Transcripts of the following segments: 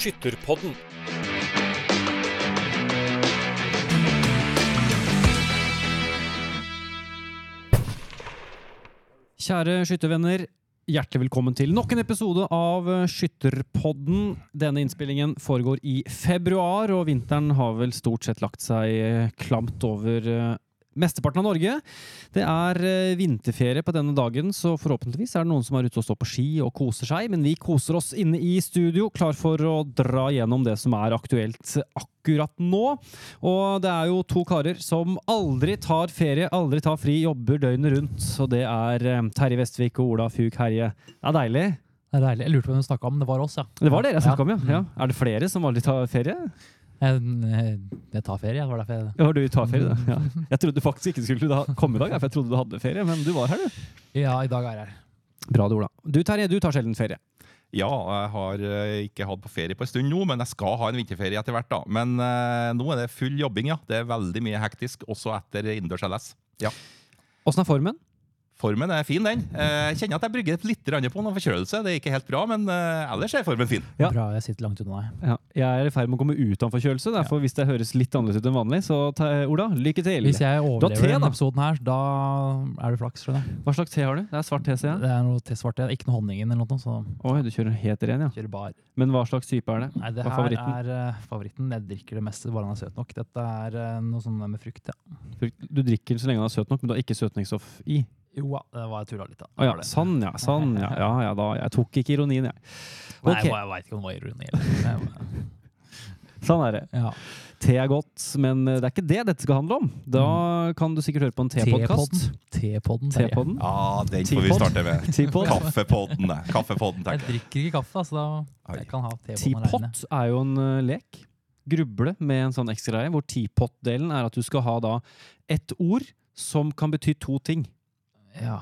Skytterpodden. Kjære skyttervenner, hjertelig velkommen til nok en episode av Skytterpodden. Denne innspillingen foregår i februar, og vinteren har vel stort sett lagt seg klamt over eh, mesteparten av Norge. Det er eh, vinterferie på denne dagen, så forhåpentligvis er det noen som er ute og står på ski og koser seg. Men vi koser oss inne i studio, klar for å dra gjennom det som er aktuelt akkurat nå. Og det er jo to karer som aldri tar ferie, aldri tar fri, jobber døgnet rundt. Og det er eh, Terje Vestvik og Ola Fug Herje. Det er deilig. Det er deilig. Jeg lurte på hvem du snakka om. Det var oss, ja. Det var dere jeg snakka om, ja. ja. Er det flere som aldri tar ferie? Jeg, jeg tar ferie. Det var derfor jeg Ja, du tar ferie, da. Ja. Jeg trodde faktisk ikke du skulle komme i dag, for jeg trodde du hadde ferie, men du var her, du. Ja, i dag er jeg her. Bra Ola. Du Terje, du tar sjelden ferie. Ja, jeg har eh, ikke hatt på ferie på en stund nå, men jeg skal ha en vinterferie etter hvert. da. Men eh, nå er det full jobbing, ja. Det er veldig mye hektisk, også etter innendørs LS. Ja. Åssen er formen? Formen er fin, den. Eh, Jeg kjenner at jeg brygger litt på noen forkjølelse. Det er ikke helt bra, men eh, ellers er formen fin. Ja. Bra, jeg sitter langt unna deg. Ja, jeg er i ferd med å komme ut av forkjølelse, derfor hvis det høres litt annerledes ut enn vanlig, så ta, Ola, lykke til. Hvis jeg overlever te, denne episoden her, da er det flaks. skjønner jeg. Hva slags te har du? Det er svart te, ser jeg. Det er noe te svart ikke noe honningen eller noe, så Oi, du kjører helt ren, ja. kjører bar. Men hva slags type er det? Nei, det Hva er her favoritten? er uh, favoritten. Jeg drikker det meste bare den er søt nok. Dette er uh, noe sånn med frukt, ja. Frukt- Du drikker så lenge den er søt nok, men du har ikke søtningsstoff i. Jo da, det var jeg tulla litt, da. Oh, ja, sånn ja. Sånn ja. Ja, ja da. Jeg tok ikke ironien, jeg. Nei, jeg veit ikke om det var ironi. Sånn er det. Ja. Te er godt, men det er ikke det dette skal handle om. Da kan du sikkert høre på en tepodkast. Te-podden. Te Ja, den får vi starte med. Kaffepodden. Kaffepodden, tenker jeg. drikker ikke kaffe, så da Oi. jeg kan ha tepodden alene. Teapot er jo en uh, lek. Gruble med en sånn ekstra greie, hvor teapot-delen er at du skal ha da ett ord som kan bety to ting. Ja.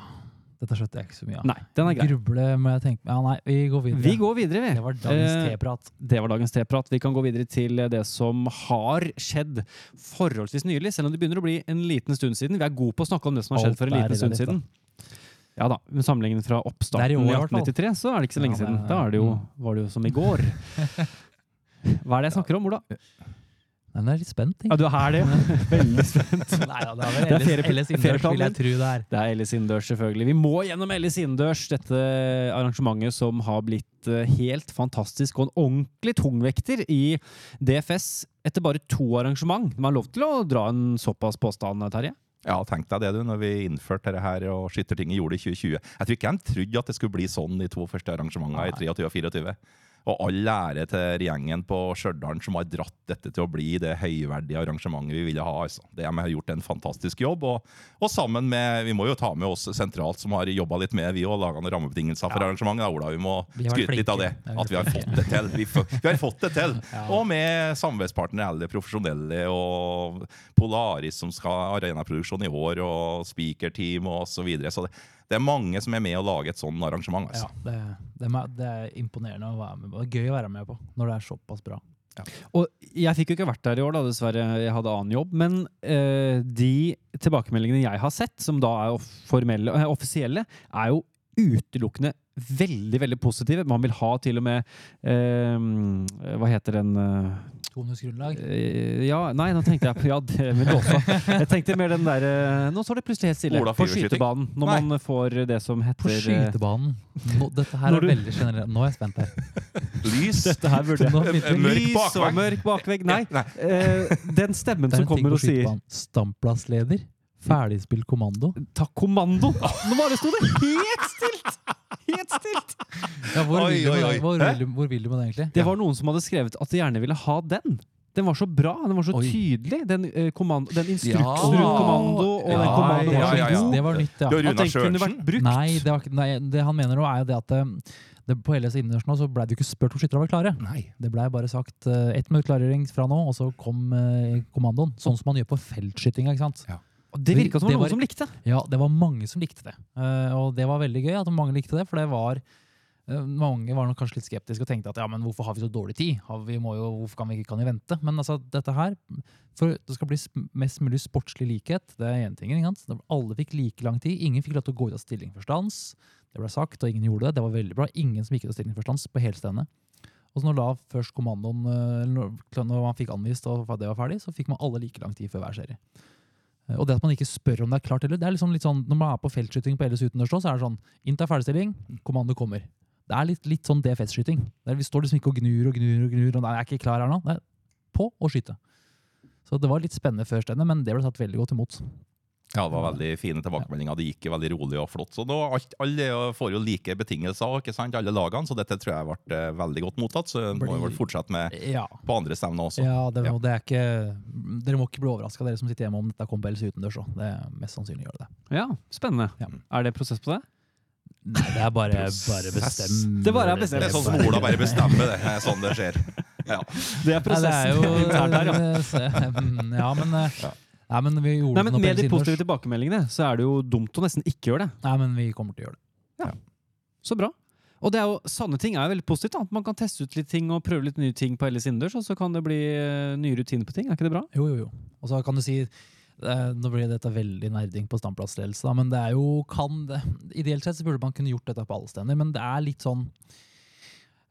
Dette skjønte jeg ikke så mye av. Nei, den er grei. Gruble må jeg tenke Ja, nei, vi går videre. Vi går videre, vi. Det var dagens Eh, teprat. Det var dagens teprat. Vi kan gå videre til det som har skjedd forholdsvis nylig, selv om det begynner å bli en liten stund siden. Vi er gode på å snakke om det som har skjedd for en liten stund siden. Ja da, med Sammenlignet fra oppstarten i år, i 1893, så er det ikke så lenge Ja, men, siden. Da det jo, mm. var det jo som i går. Hva er det jeg snakker om, Ola? Men jeg er litt spent, Ja, du er det? Veldig spent. Nei, ja, det er Det er vel Ellis Innendørs, vil jeg tro det er. Det er Ellis Innendørs, selvfølgelig. Vi må gjennom Ellis Innendørs, dette arrangementet som har blitt eh, helt fantastisk og en ordentlig tungvekter i DFS etter bare to arrangement. Man har lov til å dra en såpass påstand, Terje? Ja, tenk deg det du, når vi innførte dette her og Skyttertinget gjorde det i 2020. Jeg tror ikke de trodde at det skulle bli sånn de to første arrangementene i 23 og 24. Og all ære til gjengen på Stjørdal som har dratt dette til å bli det høyverdige arrangementet vi ville ha. altså. De har gjort en fantastisk jobb. Og, og sammen med Vi må jo ta med oss sentralt, som har jobba litt med vi òg, laga noen rammebetingelser for Ja. arrangementet. da, Ola, vi må Vi skryte flinke. litt av det. flinke. Vi har At vi har fått det til. Vi, vi har fått det til. Ja. Og med samarbeidspartnere eller profesjonelle og Polaris som skal ha arenaproduksjon i år, og speakerteam og så videre. Så det, det er mange som er med å lage et sånt arrangement. Ja, Altså. det, det, er, det er imponerende å være med på. Det er gøy å være med på når det er såpass bra. Og jeg fikk jo ikke vært der i år, da, dessverre. Jeg hadde annen jobb. Men eh, de tilbakemeldingene jeg har sett, som da er formelle, eh, offisielle, er jo utelukkende veldig veldig positive. Man vil ha til og med eh, Hva heter den eh, Bonusgrunnlag. eh, Ja, nei, nå tenkte jeg på Ja, det vil også. Jeg tenkte mer den der eh, Nå står det plutselig helt stille. Ola På skytebanen. Når Nei. man får det som heter På eh, skytebanen. Nå, dette her Når er du- veldig generelt. Nå er jeg spent her. Lys! Dette her burde Nå jeg begynte vi- Mørk Lys bakvegg. og mørk bakvegg. Nei. Nei. Eh, den stemmen Det er som en ting kommer på og sier skytebanen. Ferdigspilt kommando. Ta kommando! Nå bare sto det helt stilt! Helt stilt! Ja, hvor, Oi, vil du oi, oi. det? hvor, vil hvor vil du med det, egentlig? Det var noen som hadde skrevet at de gjerne ville ha den. Den var så bra, den var så Oi. tydelig. Den, eh, kommando, den instruksen Ja. rundt kommando, og den Ja, kommandoen ja, var så ja, ja. god Det var nytt, ja. Det var at den kunne vært brukt. Nei, det, var, ikke- nei, det han mener nå, er jo det at eh, det, på hele innendørs så ble det jo ikke spurt om skytterne var klare. Nei. Det blei bare sagt uh, ett minutt klargjøring fra nå, og så kom eh, kommandoen. Sånn som man gjør på feltskytinga. ikke sant? Og det virka som Det var noen som likte. det. Ja, det var mange som likte det. Uh, og det var veldig gøy at mange likte det, for det var uh, mange var nok kanskje litt skeptiske og tenkte at ja, men hvorfor har vi så dårlig tid? Har vi må jo, hvorfor kan vi ikke kan vi vente? Men altså, dette her, for det skal bli mest mulig sportslig likhet, det er én ting. ikke sant? Alle fikk like lang tid. Ingen fikk lov til å gå ut av stilling for stans. Det ble sagt, og ingen gjorde det. Det var veldig bra. Ingen som gikk ut av stilling for stans på hele stedet. Og så når da først kommandoen eh, når man fikk anvist og det var ferdig, så fikk man alle like lang tid før hver serie. Og det at man ikke spør om det er klart heller, det er liksom litt sånn, når man er på feltskyting på LS utendørs, så er det sånn Int er ferdigstilling, kommando kommer. Det er litt, litt sånn DFS-skyting. Vi står liksom ikke og gnur og gnur og gnur. og nei, jeg er ikke klar her nå. Er på å skyte. Så det var litt spennende før men det ble tatt veldig godt imot. Ja, det var veldig fine tilbakemeldinger. Det gikk veldig rolig og flott. Så nå, alt, Alle får jo like betingelser, ikke sant, alle lagene, så dette tror jeg ble eh, veldig godt mottatt. Så må vi vel fortsette med Ja, på andre stevner også. ja, det, Ja. det er ikke Dere må ikke bli overraska, dere som sitter hjemme, om dette kommer på LS utendørs òg. Det er mest sannsynlig gjør det det. Ja, spennende. Ja. Er det prosess på det? Nei, det er bare, bare bestem. Det bare er bestemt. Det er sånn som Ola bare bestemmer det. Det er sånn det skjer. Ja. Det er Nei, det er prosessen jo internt her, ja. Ja, men, eh, Nei, men vi gjorde Nei, men Med de positive tilbakemeldingene så er det jo dumt å nesten ikke gjøre det. Nei, men vi kommer til å gjøre det. Ja. Så bra. Og det er jo, sanne ting er jo veldig positivt. da. Man kan teste ut litt ting og prøve litt nye ting på LS innendørs, og så kan det bli eh, nye rutiner på ting. Er ikke det bra? Jo, jo, jo. Og så kan du si eh, Nå blir dette veldig nerding på standplassledelse, men det er jo kan det, Ideelt sett så burde man kunne gjort dette på alle steder, men det er litt sånn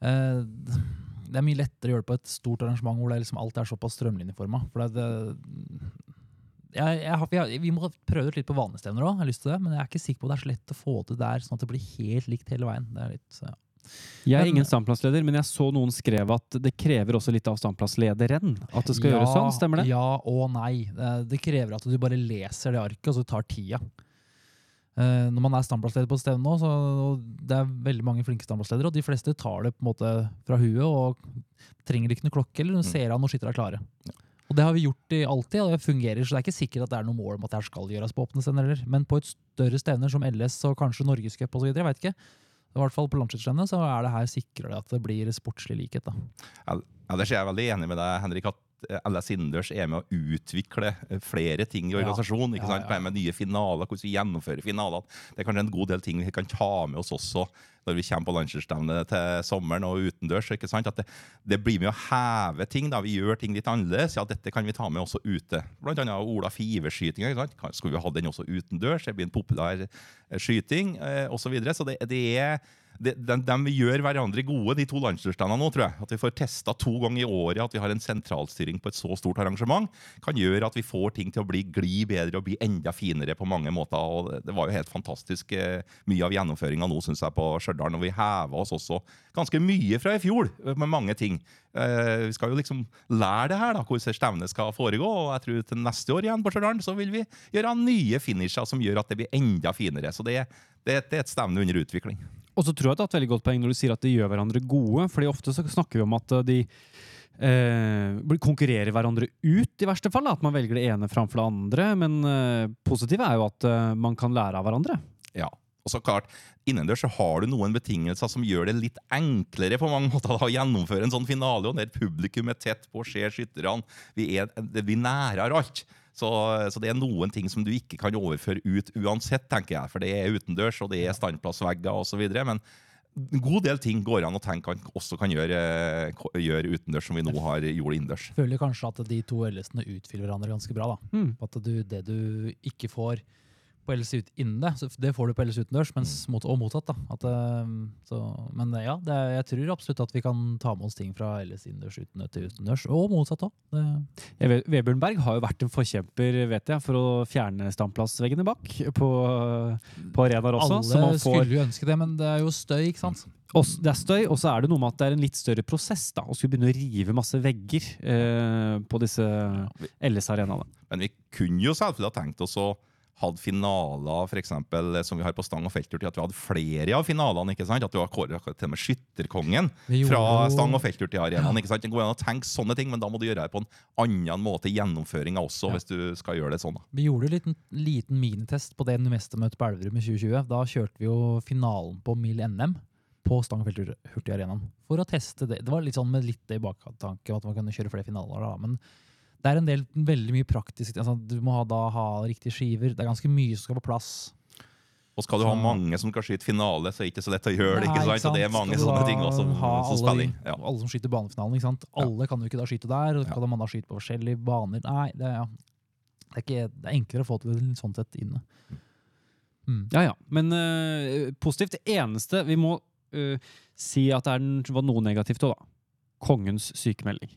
eh, Det er mye lettere å gjøre det på et stort arrangement hvor det liksom alt er såpass strømlinjeforma. For det, det jeg, jeg, har- jeg, vi må prøve ut litt på vanestevner stevner òg, men jeg er ikke sikker på at det er så lett å få til der, sånn at det blir helt likt hele veien. Det er litt, ja. Jeg er ingen standplassleder, men jeg så noen skrev at det krever også litt av standplasslederen. At det skal gjøres sånn, stemmer det? Ja og nei. Det, det krever at du bare leser det arket, og så tar tida. Eh, når man er standplassleder på et stevne nå, så og det er veldig mange flinke standplassledere, og de fleste tar det på en måte fra huet og trenger ikke noe klokke, eller ser an når skytter er klare. Og det har vi gjort i alltid, og det fungerer, så det er ikke sikkert at det er noe mål om at det her skal gjøres på åpne stevner. Men på et større stevner som LS og kanskje Norgescup osv., jeg veit ikke. I hvert fall på landslagsstevnet så er det her sikrere at det blir sportslig likhet. da. det er jeg veldig enig med deg, Henrik, at LS innendørs er med å utvikle eh, flere ting i organisasjonen. ikke sant? ja. Med nye finaler, hvordan vi gjennomfører finalene. Det er kanskje en god del ting vi kan ta med oss også når vi kommer på landslagsstevnet til sommeren og utendørs. ikke sant? At det, det blir med å heve ting. da, Vi gjør ting litt annerledes. Ja, dette kan vi ta med også ute. Blant annet Ola Five-skytinga. Skulle vi ha den også utendørs? Det blir en populær eh, skyting eh, osv. Så, videre. så det, det er de, de, de gjør hverandre gode, de to landslagsstandene nå, tror jeg. At vi får testa to ganger i året at vi har en sentralstyring på et så stort arrangement, kan gjøre at vi får ting til å bli gli bedre og bli enda finere på mange måter. og Det, det var jo helt fantastisk eh, mye av gjennomføringa nå, syns jeg, på Stjørdal. Og vi heva oss også ganske mye fra i fjor eh, med mange ting. Eh, vi skal jo liksom lære det her, da, hvordan stevnet skal foregå. Og jeg tror til neste år igjen på Stjørdal så vil vi gjøre nye finisher som gjør at det blir enda finere. Så det, det, det er et stevne under utvikling. Og så tror jeg det er et veldig godt poeng når du sier at de gjør hverandre gode. fordi ofte så snakker vi om at eh, de eh, konkurrerer hverandre ut, i verste fall. At man velger det ene framfor det andre. Men eh, positivt er jo at eh, man kan lære av hverandre. Ja, og så klart, Innendørs så har du noen betingelser som gjør det litt enklere på mange måter da, å gjennomføre en sånn finale. og Der publikum er tett på, ser skytterne. Vi, er, det blir alt. Så, så det er noen ting som du ikke kan overføre ut uansett, tenker jeg. For det er utendørs, og det er standplassvegger osv. Men en god del ting går an å tenke kan, også kan gjøre, gjøre utendørs, som vi nå har gjort innendørs. føler kanskje at de to LS-ene utfyller hverandre ganske bra. da. Mm. At du, det du ikke får på LC ut innen det, så det får du på LC utendørs, mot, og motsatt. da. At, eh, så, men eh, ja, det, er- jeg tror absolutt at vi kan ta med oss ting fra LC innendørs utendørs til utendørs, og motsatt òg. Vebjørn Berg har jo vært en forkjemper vet jeg, for å fjerne standplassveggene bak på, på arenaer også. så Alle man får, skulle jo ønske det, men det er jo støy, ikke sant? også, det er støy, og så er det noe med at det er en litt større prosess da, å skulle begynne å rive masse vegger eh, på disse LS-arenaene. Men vi kunne jo selvfølgelig ha tenkt oss å hadde finaler for eksempel, som vi har på stang og felttur, til at vi hadde flere av finalene. ikke sant? At du har kåret til og med skytterkongen fra stang og felttur til arenaen. ikke sant? Det går an å tenke sånne ting, men da må du gjøre det på en annen måte i gjennomføringa også, Ja. hvis du skal gjøre det sånn. da. Vi gjorde en liten, liten minitest på det mestermøtet på Elverum i 2020. Da kjørte vi jo finalen på Mil NM på Stang Hurtigarenaen for å teste det. Det var litt sånn med litt det i baktanke at man kunne kjøre flere finaler. da, men det er en del veldig mye praktisk. Altså, du må ha, da ha riktige skiver. Det er ganske mye som skal på plass. Og skal du ha mange som skal skyte finale, så er det ikke så lett å gjøre det. Ikke sant? Så det er mange Skal sånne ting også som, ha som alle, spiller inn. Ja. alle som skyter banefinalen. ikke sant? Alle kan jo ikke da skyte der. og Ja. Kan man da skyte på forskjellige baner? Nei, det er, ja. det er, ikke, det er enklere å få til det sånn sett inne. Mm. Ja, ja. Men uh, positivt. Det eneste Vi må uh, si at det er, var noe negativt òg, da. kongens sykemelding.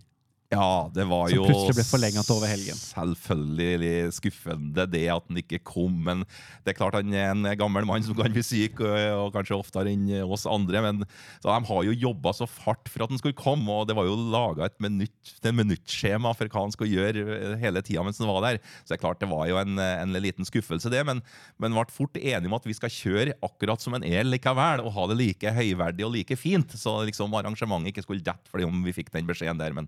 Ja, det var Som jo plutselig ble forlenget over helgen. Selvfølgelig skuffende det at han ikke kom. Men det er klart han er en gammel mann som kan bli syk, og, og kanskje oftere enn oss andre. Men så de har jo jobba så fart for at han skulle komme, og det var jo laga et minutt, minuttskjema for hva han skulle gjøre hele tida mens han var der. Så det er klart det var jo en, en liten skuffelse, det. Men, men ble fort enige om at vi skal kjøre akkurat som en er likevel, og ha det like høyverdig og like fint. Så liksom arrangementet ikke skulle dette fordi om vi fikk den beskjeden der. men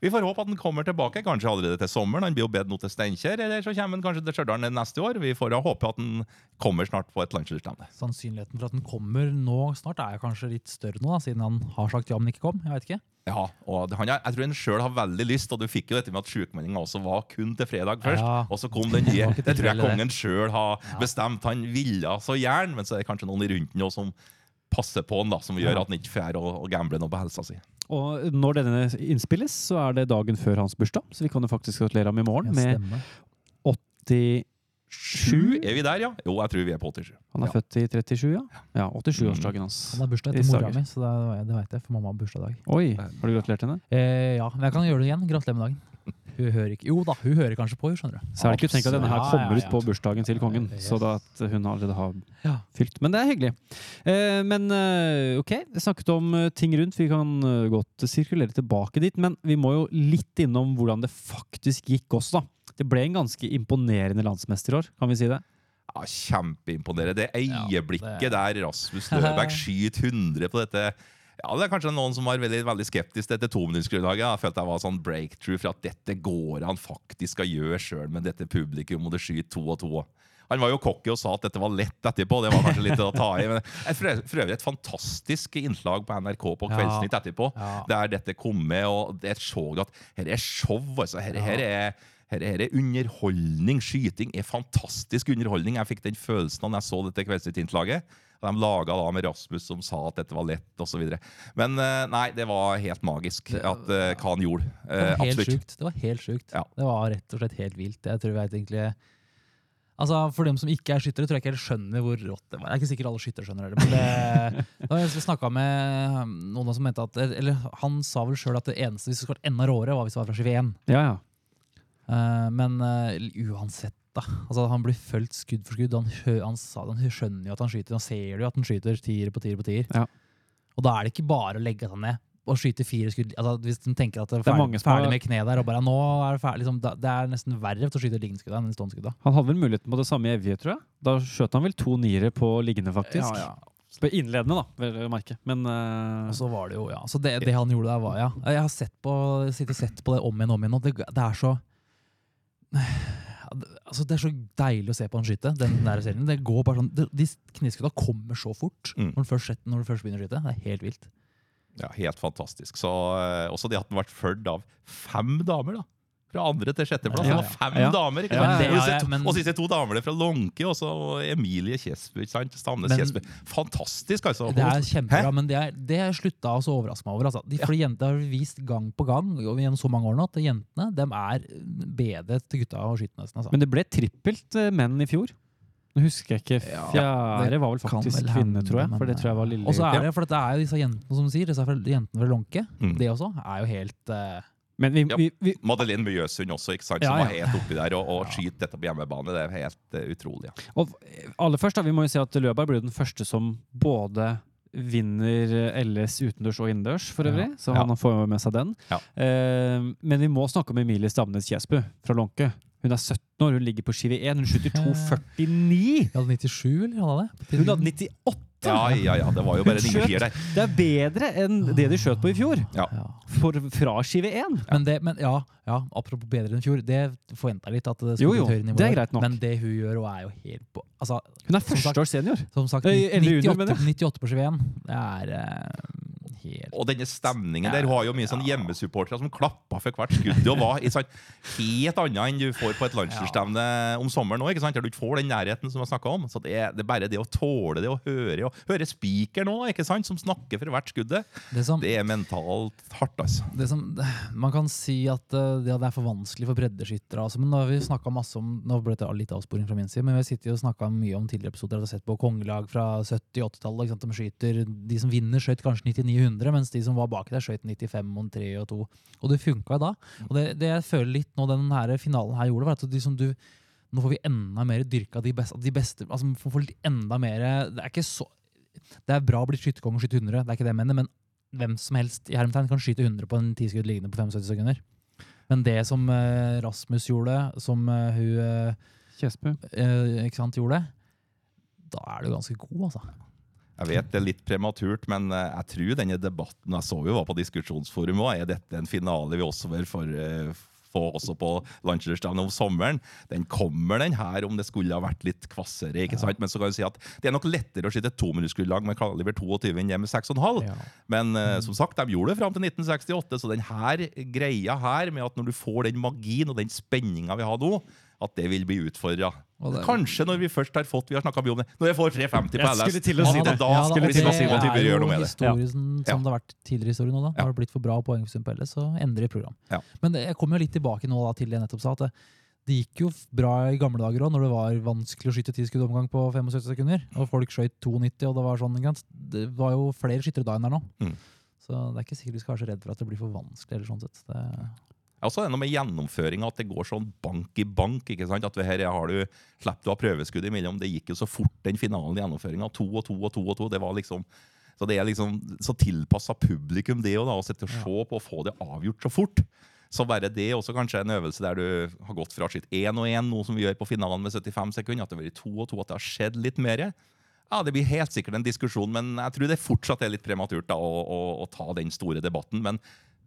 vi får håpe at han kommer tilbake, kanskje allerede til sommeren. Han blir jo bedt nå til Steinkjer, eller så kommer han kanskje til Stjørdal neste år. Vi får håpe at han kommer snart på et landslagsstevne. Sannsynligheten for at den kommer nå snart, er kanskje litt større nå, da, siden han har sagt ja, men ikke kom. Jeg vet ikke. Ja, og han, jeg tror han sjøl har veldig lyst, og du fikk jo dette med at sjukmeldinga også var kun til fredag først. Ja. Og så kom den nye. Det tror jeg kongen sjøl har bestemt. Han ville så gjerne, men så er det kanskje noen rundt ham som passer på han da, som gjør at han ikke får å, og gambler noe på helsa si. Og når denne innspilles, så er det dagen før hans bursdag, så vi kan jo faktisk gratulere ham i morgen med Stemme. 87 Er vi der, ja? Jo, jeg tror vi er på 87. Han er Ja. født i 37, ja. Ja, 87-årsdagen hans. Han har bursdag I etter mora mi, så det, det vet jeg, for mamma har bursdag i dag. Oi, har du gratulert henne? Eh, ja, men jeg kan gjøre det igjen. Gratulerer med dagen. Hun hører ikke Jo da, hun hører kanskje på, skjønner du. Så er det ikke tenkt at denne her kommer ut på bursdagen til kongen, så da at hun allerede har fylt. Men det er hyggelig. Eh, men eh, ok, snakket om eh, ting rundt. Vi kan godt sirkulere tilbake dit, men vi må jo litt innom hvordan det faktisk gikk også, da. Det ble en ganske imponerende landsmester i år, kan vi si det? Ja, Kjempeimponerende. Det Ja, øyeblikket det- der Rasmus Løberg skyter 100 på dette ja, Det er kanskje noen som var veldig, veldig skeptisk til dette tominuttsgrunnlaget. Jeg følte det var sånn breakthrough for at dette går han faktisk skal gjøre sjøl med dette publikum, og det skyter to og to. Han var jo cocky og sa at dette var lett etterpå. Det var kanskje litt å ta i. Men for øvrig et fantastisk innslag på NRK på Kveldsnytt etterpå, Ja. der dette kom med, og jeg så at her er show. altså. Her, her er her, her er underholdning. Skyting er fantastisk underholdning. Jeg fikk den følelsen da jeg så dette Kveldsnytt-innslaget. De laga da med Rasmus som sa at dette var lett, osv. Men eh, nei, det var helt magisk at, uh, hva han gjorde. Det Eh, var helt absolutt. sjukt. Det var helt sjukt. Ja. Det var rett og slett helt vilt. Jeg tror jeg vet egentlig Altså, For dem som ikke er skyttere, tror jeg ikke helt skjønner hvor rått det var. Det er ikke sikkert alle skyttere skjønner det. Men det, da har jeg snakka med noen som mente at Eller han sa vel sjøl at det eneste hvis det skulle vært enda råere, var hvis det var fra 21. Ja, ja. Uh, men uh, uansett, da. Altså, han blir fulgt skudd for skudd. Han, han, han skjønner jo at han skyter. Han ser jo at han skyter tier på tier på tier. Ja. Og da er det ikke bare å legge seg ned og skyte fire skudd. Altså, hvis de tenker at det er Det er ferdig, ferdig med kne der, og bare nå er det ferdig, liksom, det er nesten verre å skyte liggende enn stående skudd. Han hadde vel muligheten på det samme i Evje, tror jeg. Da skjøt han vel to niere på liggende, faktisk. Ja, ja. På Innledende, da, vil jeg merke. Men uh... Og så var det jo, ja. Så det, det han gjorde der, var ja. Jeg har sett på, sett på det om igjen og om igjen, og det, det er så Altså, det er så deilig å se på han skyte. den der serien. Det går bare sånn, De kneskudda kommer så fort Mm. når, du først, når du først begynner å skyte. Det er helt vilt. Ja, Helt fantastisk. Så eh, Også det at den har vært fulgt av fem damer. da fra andre til sjetteplass. Ja, Det ja. var fem Ja. damer! ikke sant? ja, ja, men- Og disse to damene fra Lånke, og så Emilie Kjesper. ikke sant? Stamnes Men- Kjesbu. Fantastisk, altså. Det er kjempebra, Hæ? men det, er, det er slutta å overraske meg over. Altså. De, fordi jenter har vist gang på gang og gjennom så mange år nå at jentene dem er bedre til gutta å skyte nesten. Altså. Men det ble trippelt eh, menn i fjor. Nå husker jeg ikke. Fjerde det var vel faktisk vel kvinne, hende, tror jeg. For det tror jeg var lille. Og så er det, for det er jo disse jentene som sier, disse jentene fra Lånke, Mm. det også er jo helt eh, Men vi, Ja. vi, vi, Madeleine Mjøsund også, ikke sant? Ja, som ja. var helt oppi der og, og skyter dette på hjemmebane. Det er helt uh, utrolig. Ja. Og aller først da, vi må jo si at Løberg ble den første som både vinner LS utendørs og innendørs, for Ja. øvrig. Så Ja. han får med seg den. Ja. Eh, men vi må snakke om Emilie Stamnes Kjesbu fra Lånke. Hun er 17 år, hun ligger på skive 1. Hun skyter 2,49! Hun hadde 97, eller hadde det? Hun hadde 98! Ja, ja, ja. Det var jo bare en Skjøt. der. Det er bedre enn det de skjøt på i fjor, Ja. For, fra skive 1. Men, det, men ja, ja, apropos bedre enn i fjor, det forventa jeg litt. at det Jo, skulle jo, bli høyere nivå det er greit nok. Men det hun gjør, og er jo helt på altså, Hun er førsteårs senior. Som sagt, Eh, eller under, 98, mener 98 på 21. Det er uh, helt Og denne stemningen der, hun har jo mye sånn hjemmesupportere som klappa for hvert skudd. Det var ikke sant, helt annet enn du får på et landslagsstevne om sommeren òg, der du ikke får den nærheten som jeg snakka om. Så det er, det er bare det å tåle det å høre og høre spiker nå, ikke sant, som snakker for hvert skuddet. Det som, Det er mentalt hardt, altså. det som, man kan si at eh, ja, det er for vanskelig for breddeskyttere. Altså, men nå har vi masse om Nå ble det litt avsporing fra min side, men vi sitter jo og snakka mye om tidligere episoder. og sett på kongelag fra 70-80-tallet. De skyter, de som vinner, skøyt kanskje 99-100, mens de som var bak der, skøyt 95 og 3 og 2. Og det funka da. Og det, det jeg føler litt nå den her finalen her gjorde, var at de som du nå får vi enda mer dyrka de beste. De beste altså, får får enda mer Det er ikke så Det er bra å bli skytterkonge og skyte 100, det er ikke det jeg mener, men hvem som helst i hermetegn kan skyte 100 på en tiskudd liggende på 75 sekunder. Men det som eh, Rasmus gjorde, som eh, hun eh, Kjesbu. eh, ikke sant, gjorde, da er du ganske god, altså. Jeg vet det er litt prematurt, men eh, jeg tror denne debatten Jeg så jo var på diskusjonsforum òg. Er dette en finale vi også bør for, eh, få også på landslagsstevnet om sommeren? Den kommer, den her, om det skulle ha vært litt kvassere. ikke sant? Men så kan du si at det er nok lettere å skyte tominuttsgullag med kaliber 22 enn hjemme med 6,5. Ja. Men uh, som sagt, de gjorde det fram til 1968, så den her greia her med at når du får den magien og den spenninga vi har nå, at det vil bli utfordra. Det- Kanskje når vi først har fått Vi har snakket mye om det. Når jeg får 350 på LS, skulle til å si det. da Ja, skulle og vi si det at gjør noe med det. Historien Ja. som det har vært tidligere i historien nå, da. Ja. Har det blitt for bra poengsum på LS, så endrer vi program. Ja. Men det, jeg kommer jo litt tilbake nå da, til det jeg nettopp sa. at det, det gikk jo bra i gamle dager òg, når det var vanskelig å skyte ti skudd omgang på 75 sekunder. Og folk skøyt 92, og det var sånn. Det var jo flere skyttere da enn det er nå. Mm. Så det er ikke sikkert vi skal være så redd for at det blir for vanskelig. eller sånn sett. Det, Ja, Og så er det noe med gjennomføringa, at det går sånn bank i bank. ikke sant? At her har du, Slipper du å ha prøveskudd imellom. Det gikk jo så fort, den finalen i gjennomføringa. To og to og to og to. Det var liksom, så det er liksom så tilpassa publikum, det òg, å sitte og se på og få det avgjort så fort. Så bare det også kanskje en øvelse der du har gått fra skitt én og én, noe som vi gjør på finalen med 75 sekunder, at det har vært to og to, at det har skjedd litt mer. Ja, Det blir helt sikkert en diskusjon, men jeg tror det fortsatt er litt prematurt da, å, å, å ta den store debatten. Men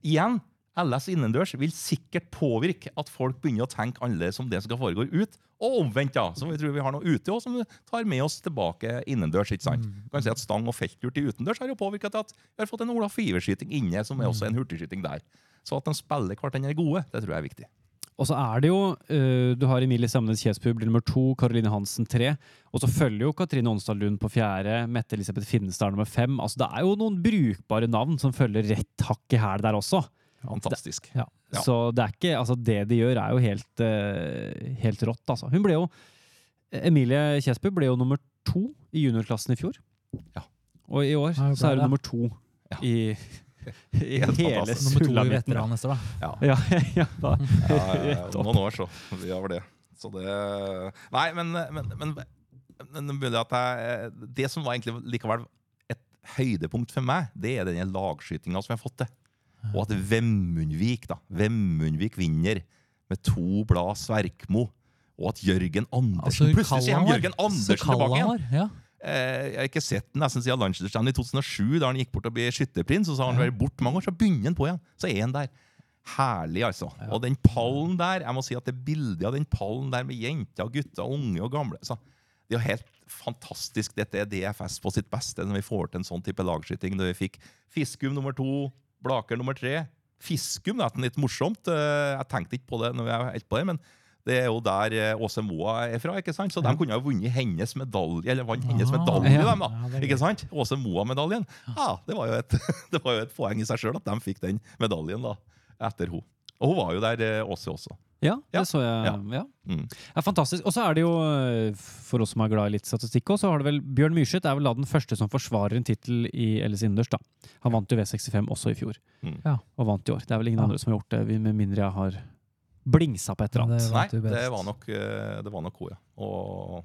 igjen, LS innendørs vil sikkert påvirke at folk begynner å tenke annerledes om det som skal foregå ut. Og omvendt, da, som vi tror vi har noe ute, også, som vi tar med oss tilbake innendørs. ikke sant? Mm. kan si at Stang og felttur i utendørs har jo påvirka til at vi har fått en Olaf Fiver-skyting inne, som er også en hurtigskyting der. Så at de spiller hverandre gode, det tror jeg er viktig. Og så er det jo øh, Du har Emilie Samnes Kjespub blir nummer to, Karoline Hansen tre. Og så følger jo Katrine Onsdal Lund på fjerde, Mette Elisabeth Finnestad nummer fem. Altså Det er jo noen brukbare navn som følger rett hakk i hæl der også. Fantastisk. ja. Ja. Så det er ikke Altså, det de gjør, er jo helt, uh, helt rått, altså. Hun ble jo Emilie Kjesbu ble jo nummer to i juniorklassen i fjor. Ja. Og i år Ja, så er hun nummer to Ja. i, i Helt hele sulamitten. nummer to i veteran. Ja. Ja, ja, da. Ja, ja, ja, noen år, så. Vi har vel det. Så det Nei, men, men, men, men det, at jeg, det som var egentlig likevel et høydepunkt for meg, det er denne lagskytinga som jeg har fått til. Og at Vemundvik da, Vemundvik vinner med to blad Sverkmo. Og at Jørgen Andersen Plutselig ser han Jørgen Andersen tilbake igjen! Ja. Eh, jeg har ikke sett den nesten siden landslagsstevnet i 2007, da han gikk bort og ble skytterprins. Og så har han vært bort mange år, så begynner han på igjen. Så er han der. Herlig, altså. Og den pallen der, jeg må si at det bildet av den pallen der med jenter, gutter, unge og gamle så Det er jo helt fantastisk. Dette er DFS på sitt beste når vi får til en sånn type lagskyting. Da vi fikk Fiskum nummer to, Blaker nummer tre. Fiskum det er litt morsomt. Eh, Jeg tenkte ikke på det når jeg helt på det, men det er jo der eh, Åse Moa er fra. ikke sant? Så de kunne ha vunnet hennes medalje, eller vant hennes Ah, medalje, ja. dem da. Ikke sant? Åse Moa-medaljen. Ja, det var, jo et, det var jo et poeng i seg sjøl at de fikk den medaljen da, etter henne. Og hun var jo der, eh, Åse også. Ja, det Ja. så jeg. Ja. Ja. Mm. Ja, fantastisk. Og så er det jo, øh, for oss som er glad i litt statistikk også, så har det vel Bjørn Myrseth er vel da den første som forsvarer en tittel i LS innendørs. da. Han vant jo V65 også i fjor, Mm. Ja. og vant i år. Det er vel ingen Ja. andre som har gjort det, med mindre jeg har blingsa på et eller annet. Nei, det var nok, eh, det var nok hun, ja. Og,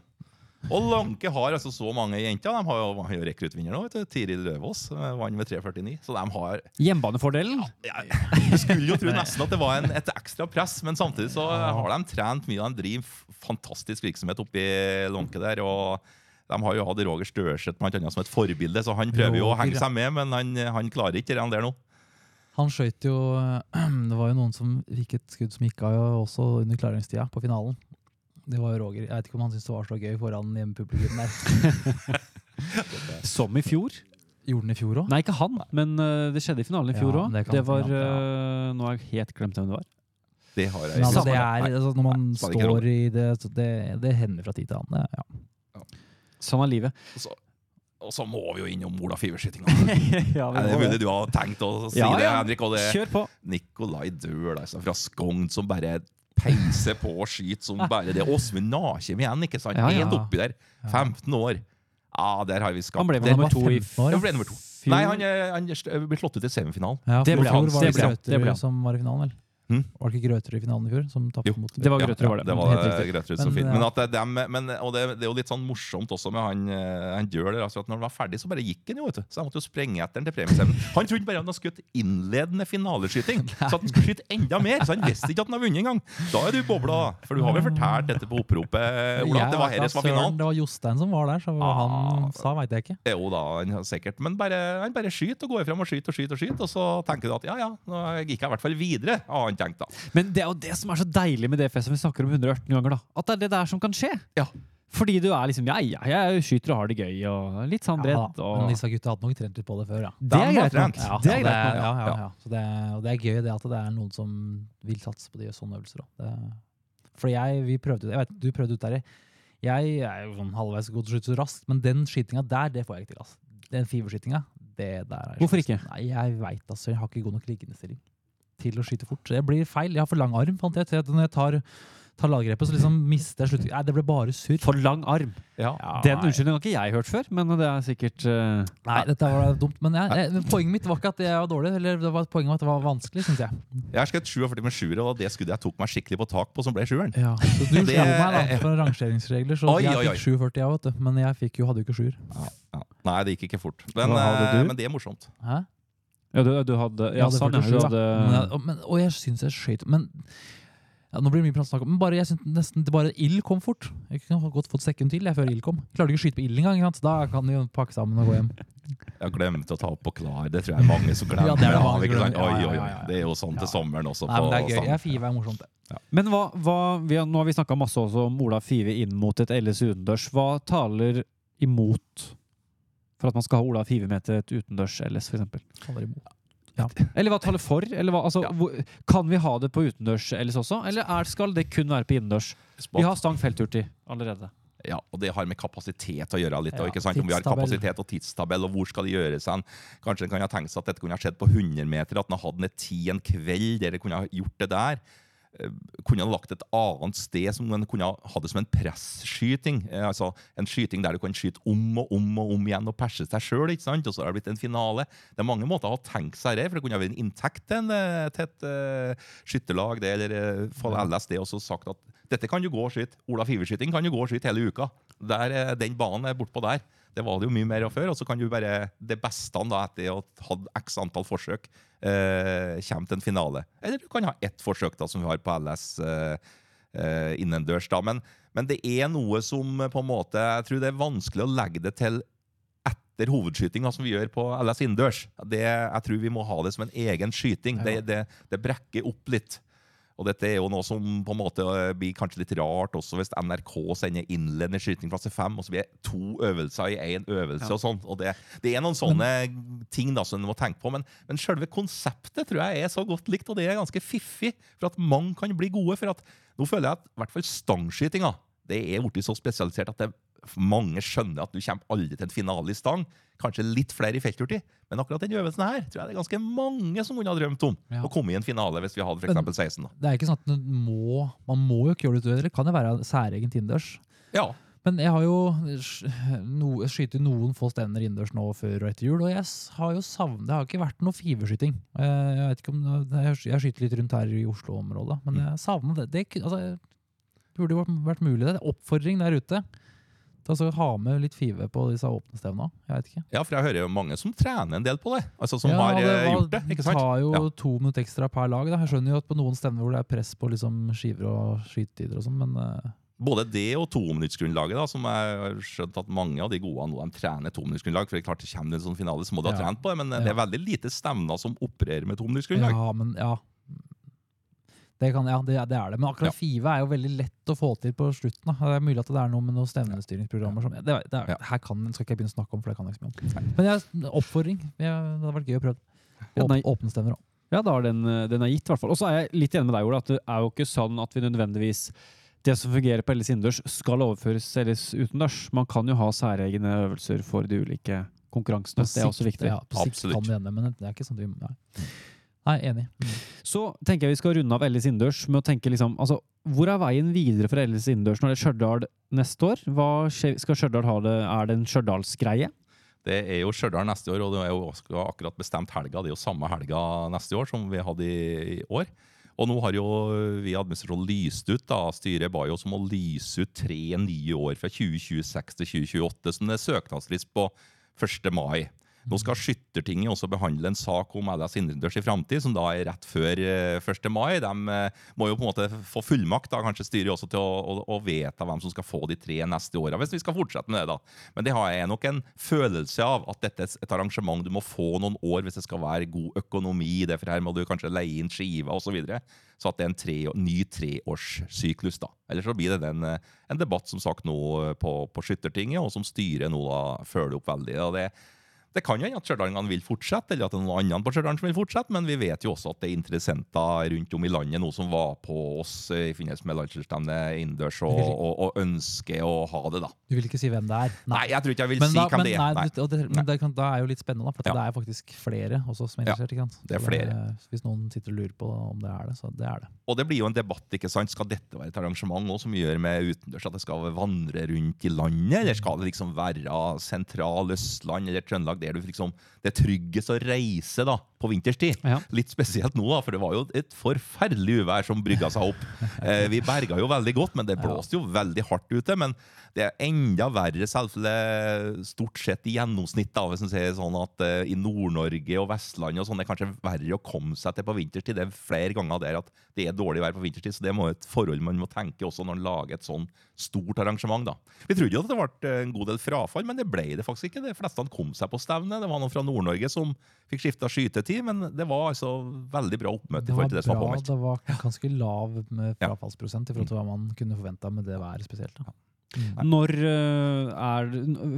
og Lanke har altså så mange jenter. De har jo, har jo rekruttvinner nå. vet du. Tiril Løvaas eh, vant med 3,49. Så de har Hjemmebanefordelen? ja, Du skulle jo tro nesten at det var en, et ekstra press, men samtidig så har de trent mye. De driver fantastisk virksomhet oppi Lanke der. og de har jo hatt Roger Størseth blant annet som et forbilde, så han prøver jo å henge seg med, men han, han klarer ikke det der nå. Han skøyt jo Det var jo noen som fikk et skudd som gikk av jo også under klaringstida på finalen. Det var jo Roger. Jeg vet ikke om han syntes det var så gøy foran hjemmepublikum der. Som i fjor? Gjorde den i fjor òg? Nei, ikke han, men uh, det skjedde i finalen i fjor Ja, òg. det det, var eh, Nå har jeg helt glemt hvem det var. Det har jeg Men altså, det er, altså, når man Nei, står i det, så det Det hender fra tid til annen. Ja. Sånn er livet. Så, og så må vi jo innom Ola Fiverskytinga. ja, Er det mulig du har tenkt å si Ja, det, ja. Henrik? Og det Kjør på! Nikolai Døhl altså, fra Skogn som bare peiser på og skyter som bare det. Åsmund Nakjem igjen, ikke sant? Ja, ja. Helt oppi der. 15 år. Ja, der har vi skapt Han ble vel nummer to i 15 år, Ja, ble nummer to. Nei, han, han ble slått ut i semifinalen. Ja, Det ble fjor han, det det ble det ble som var i finalen, vel? Hm? Var det ikke Grøterud i finalen i fjor som tapte Jo, mot det var Grøterud, ja, var det. det var Helt. Grøterud Men, så fint. Men, at det, er dem, men og det, det er jo litt sånn morsomt også med han, eh, han Døhl. Altså at når han var ferdig, så bare gikk han jo. vet du. Så jeg måtte jo sprenge etter han til premiestemmen. Han trodde bare han hadde skutt innledende finaleskyting, så at han skulle skyte enda mer. Så han visste ikke at han hadde vunnet engang. Da er du bobla. For du har vel fortalt dette på oppropet, Ola, at det var Jeg som var finalen? Det var Jostein som var der, så hva Ah. han sa, veit jeg ikke. Jo da, han sikkert. Men bare, han bare skyter og går frem og skyter og skyter, og skyter, og så tenker du at ja, ja, nå gikk jeg i hvert fall videre, han tenkt da. Men det er jo det som er så deilig med DFS som vi snakker om 118 ganger, da. At det er det der som kan skje. Ja. Fordi du er liksom Ja, ja, jeg skyter og har det gøy, og litt sånn redd. Og Men disse gutta hadde nok trent litt på det før, ja. det er greit nok. Ja, Det er greit nok. ja, ja, Ja. Så det, og det er gøy det at det er noen som vil satse på de sånne øvelser. òg. For jeg, vi prøvde, jeg vet, du prøvde ut der. Jeg er jo sånn halvveis god til å skyte så raskt, men den skytinga der, det får jeg ikke til. Altså. Den fiberskytinga, det der er Hvorfor ikke? Nei, jeg veit altså. Jeg har ikke god nok liggendestilling til å skyte fort. Det blir feil. Jeg har for lang arm, fant jeg til. at Når jeg tar, tar laggrepet, så liksom mister jeg slutt... Nei, det ble bare surr. For lang arm. Ja, Den unnskyldningen har ikke jeg hørt før, men det er sikkert uh... Nei, dette var dumt. Men jeg, jeg, poenget mitt var ikke at jeg var dårlig, eller det var poenget var at det var vanskelig, syns jeg. Jeg har skutt 47 med sjuer, og det skuddet jeg tok meg skikkelig på tak på, som ble sjueren. Ja, så du Det- slo meg da, for rangeringsregler, så Oi, jeg oi, fikk 47, jeg, vet du. Men jeg fikk jo, hadde jo ikke sjuer. Ja. Nei, det gikk ikke fort. Men, eh, men det er morsomt. Hæ? Ja, du, du hadde Ja, ja. 47, Du hadde Men, og, men, og jeg syns jeg skøyt Men ja, Nå blir det mye prat snakk om Men bare, jeg synes nesten det bare ild kom fort. Jeg kunne ha godt fått sekund til jeg, før ild kom. Klarte ikke å skyte på ild engang. Da kan de jo pakke sammen og gå hjem. Jeg glemte å ta opp på klar. Det tror jeg er mange som glemmer. Ja, det er det mange sant? glemmer. Oi, oi, oi. ja, ja. Det er jo sånn til sommeren også. Nei, men det er gøy. Jeg Five er morsomt, det. Men hva, hva vi har, Nå har vi snakka masse også om Ola Five inn mot et LS utendørs. Hva taler imot for at man skal ha Ola Five med til et utendørs LS, f.eks.? Ja. Eller hva taler for? Eller hva, altså, Ja. hvor, kan vi ha det på utendørs LS også, eller er, skal det kun være på innendørs? Vi har stang feltturti allerede. Ja, og det har med kapasitet å gjøre litt. Ja, og ikke sant? Om vi har kapasitet og tidstabell, og hvor skal det gjøres hen? Kanskje en kan ha tenkt seg at dette kunne ha skjedd på 100 meter, at en hadde ned ti en kveld, der en kunne ha gjort det der. Eh, Kunne ha lagt et annet sted som en kunne ha det som en presskyting. Eh, Altså En skyting der du kan skyte om og om og om igjen og perse seg sjøl, og så har det blitt en finale. Det er mange måter å tenke seg det, for det kunne ha vært en inntekt til, eh, et uh, skytterlag det, eller uh, for LSD, og så sagt at dette kan du gå og skyte. Ola Fiverskyting kan du gå og skyte hele uka. Der, den banen er bortpå der. Det var det jo mye mer av før. Og så kan du bare det beste da, etter å ha hatt x antall forsøk, eh, kommer til en finale. Eller du kan ha ett forsøk, da, som vi har på LS eh, eh, innendørs. da. Men, men det er noe som eh, på en måte Jeg tror det er vanskelig å legge det til etter hovedskytinga som vi gjør på LS innendørs. Jeg tror vi må ha det som en egen skyting. Det, det, det brekker opp litt. Og dette er jo noe som på en måte eh, blir kanskje litt rart også hvis NRK sender innledende skyting klasse 5, og så blir det to øvelser i én øvelse. Ja. og sånt. Og det, det er noen sånne ting da som en må tenke på. Men, men selve konseptet tror jeg er så godt likt, og det er ganske fiffig for at mange kan bli gode. For at nå føler jeg at i hvert fall stangskytinga det er blitt så spesialisert at det, mange skjønner at du kommer aldri til en finale i stang. Kanskje litt flere i feltturti, men akkurat den øvelsen her tror jeg det er ganske mange som kunne ha drømt om. Ja. Å komme i en finale hvis vi hadde for eksempel 16. da. Det er ikke sånn at må, Man må jo ikke gjøre det utover. Det kan jo være særegent innendørs. Ja, Men jeg har jo sk- no, skyter noen få stevner innendørs nå før og etter jul, og jeg har jo savnet Det har ikke vært noe fiverskyting. Eh, Jeg vet ikke om jeg skyter litt rundt her i Oslo-området, men jeg savner det. Det altså, det burde jo vært, vært mulig. Det er en oppfordring der ute så ha med litt five på disse åpne stevnene. Jeg vet ikke. Ja, for jeg hører jo mange som trener en del på det. Altså Som Ja, har det eh, var- gjort det. ikke sant? tar jo Ja. to minutter ekstra per lag. Da. Jeg skjønner jo at på noen stevner hvor det er press på liksom skiver og skytetider og sånn, men uh... Både det og tominuttsgrunnlaget, som jeg har skjønt at mange av de gode nå de trener tominuttsgrunnlag. For det er klart det kommer det en sånn finale, så må du ha Ja. trent på det. Men eh, det er veldig lite stevner som opererer med tominuttsgrunnlag. ja, men ja. Det, kan, ja, det, det er det. Men akkurat Ja. FIVE er jo veldig lett å få til på slutten. Da. Det er mulig at det er noe med noen stevnestyringsprogrammer som det, det er, Ja. Her kan, skal ikke jeg begynne å snakke om, for det kan jeg ikke så mye om. Men jeg, oppfordring. Jeg, det hadde vært gøy å prøve. Ja. Åp, åpne stevner òg. Ja, da er den, eh, den er gitt, i hvert fall. Og så er jeg litt enig med deg, Ola, at det er jo ikke sånn at vi nødvendigvis det som fungerer på Elles innendørs, skal overføres Elles utendørs. Man kan jo ha særegne øvelser for de ulike konkurransene. Det er også viktig. Ja, på sikt Absolutt. kan vi ende, men det er ikke sånn at vi Nei, enig. Mm. Så tenker jeg vi skal runde av Ellis innendørs med å tenke liksom altså, Hvor er veien videre for Ellis innendørs når det er Stjørdal neste år? Hva skal Stjørdal ha det? Er det en Stjørdalsgreie? Det er jo Stjørdal neste år, og det er jo også akkurat bestemt helga. Det er jo samme helga neste år som vi hadde i, i år. Og nå har jo vi i administrasjonen lyst ut, da, styret ba jo oss om å lyse ut tre nye år fra 2026 til 2028, som det er søknadsfrist på 1. mai. Nå skal Skyttertinget også behandle en sak om LS innendørs i framtid, som da er rett før eh, 1. mai. De eh, må jo på en måte få fullmakt, da, kanskje styret også, til å, å, å vedta hvem som skal få de tre neste åra, hvis vi skal fortsette med det. da. Men det har jeg nok en følelse av at dette er et arrangement du må få noen år hvis det skal være god økonomi i det, for her må du kanskje leie inn skiver osv. Så, videre. så at det er en tre, ny treårssyklus. da. Ellers så blir det en, eh, en debatt som sagt nå på, på Skyttertinget, og som styret nå da følger opp veldig. og det det kan jo hende at stjørdalingene vil fortsette, eller at det er noen andre på Stjørdal som vil fortsette, men vi vet jo også at det er interessenter rundt om i landet nå som var på oss i forbindelse med landslagsstevnet innendørs og, og, og ønsker å ha det, da. Du vil ikke si hvem det er? Nei, jeg tror ikke jeg vil Men, si da, hvem men, det er. Nei. det, men det, kan, da er jo litt spennende, da, for Ja. det er faktisk flere også som er interessert. ikke sant? det er flere. flere. hvis noen sitter og lurer på om det er det, så det er det. Og det blir jo en debatt. ikke sant? Skal dette være et arrangement nå som gjør med utendørs at det skal vandre rundt i landet, eller skal det liksom være sentral Østland eller Trøndelag, der du liksom, det er tryggest å reise da, på vinterstid? Ja. Litt spesielt nå, da, for det var jo et forferdelig uvær som brygga seg opp. Eh, vi berga jo veldig godt, men det blåste jo veldig hardt ute. Men det er enda verre selvfølgelig stort sett i gjennomsnitt, da, hvis man sier sånn at eh, i Nord-Norge og Vestlandet og sånn, det er kanskje verre å komme seg til på vinterstid. Det er flere ganger der at det er dårlig vær på vinterstid, så det må et forhold man må tenke også når man lager et sånn stort arrangement. da. Vi trodde jo at det ble en god del frafall, men det ble det faktisk ikke. De fleste kom seg på stevnet. Det var noen fra Nord-Norge som fikk skifta skytetid, men det var altså veldig bra oppmøte i Det var, forhold til det som var bra, påmeldt. det var ganske lav med frafallsprosent i forhold til hva man kunne forventa med det været spesielt. Da. Mm. Når eh, er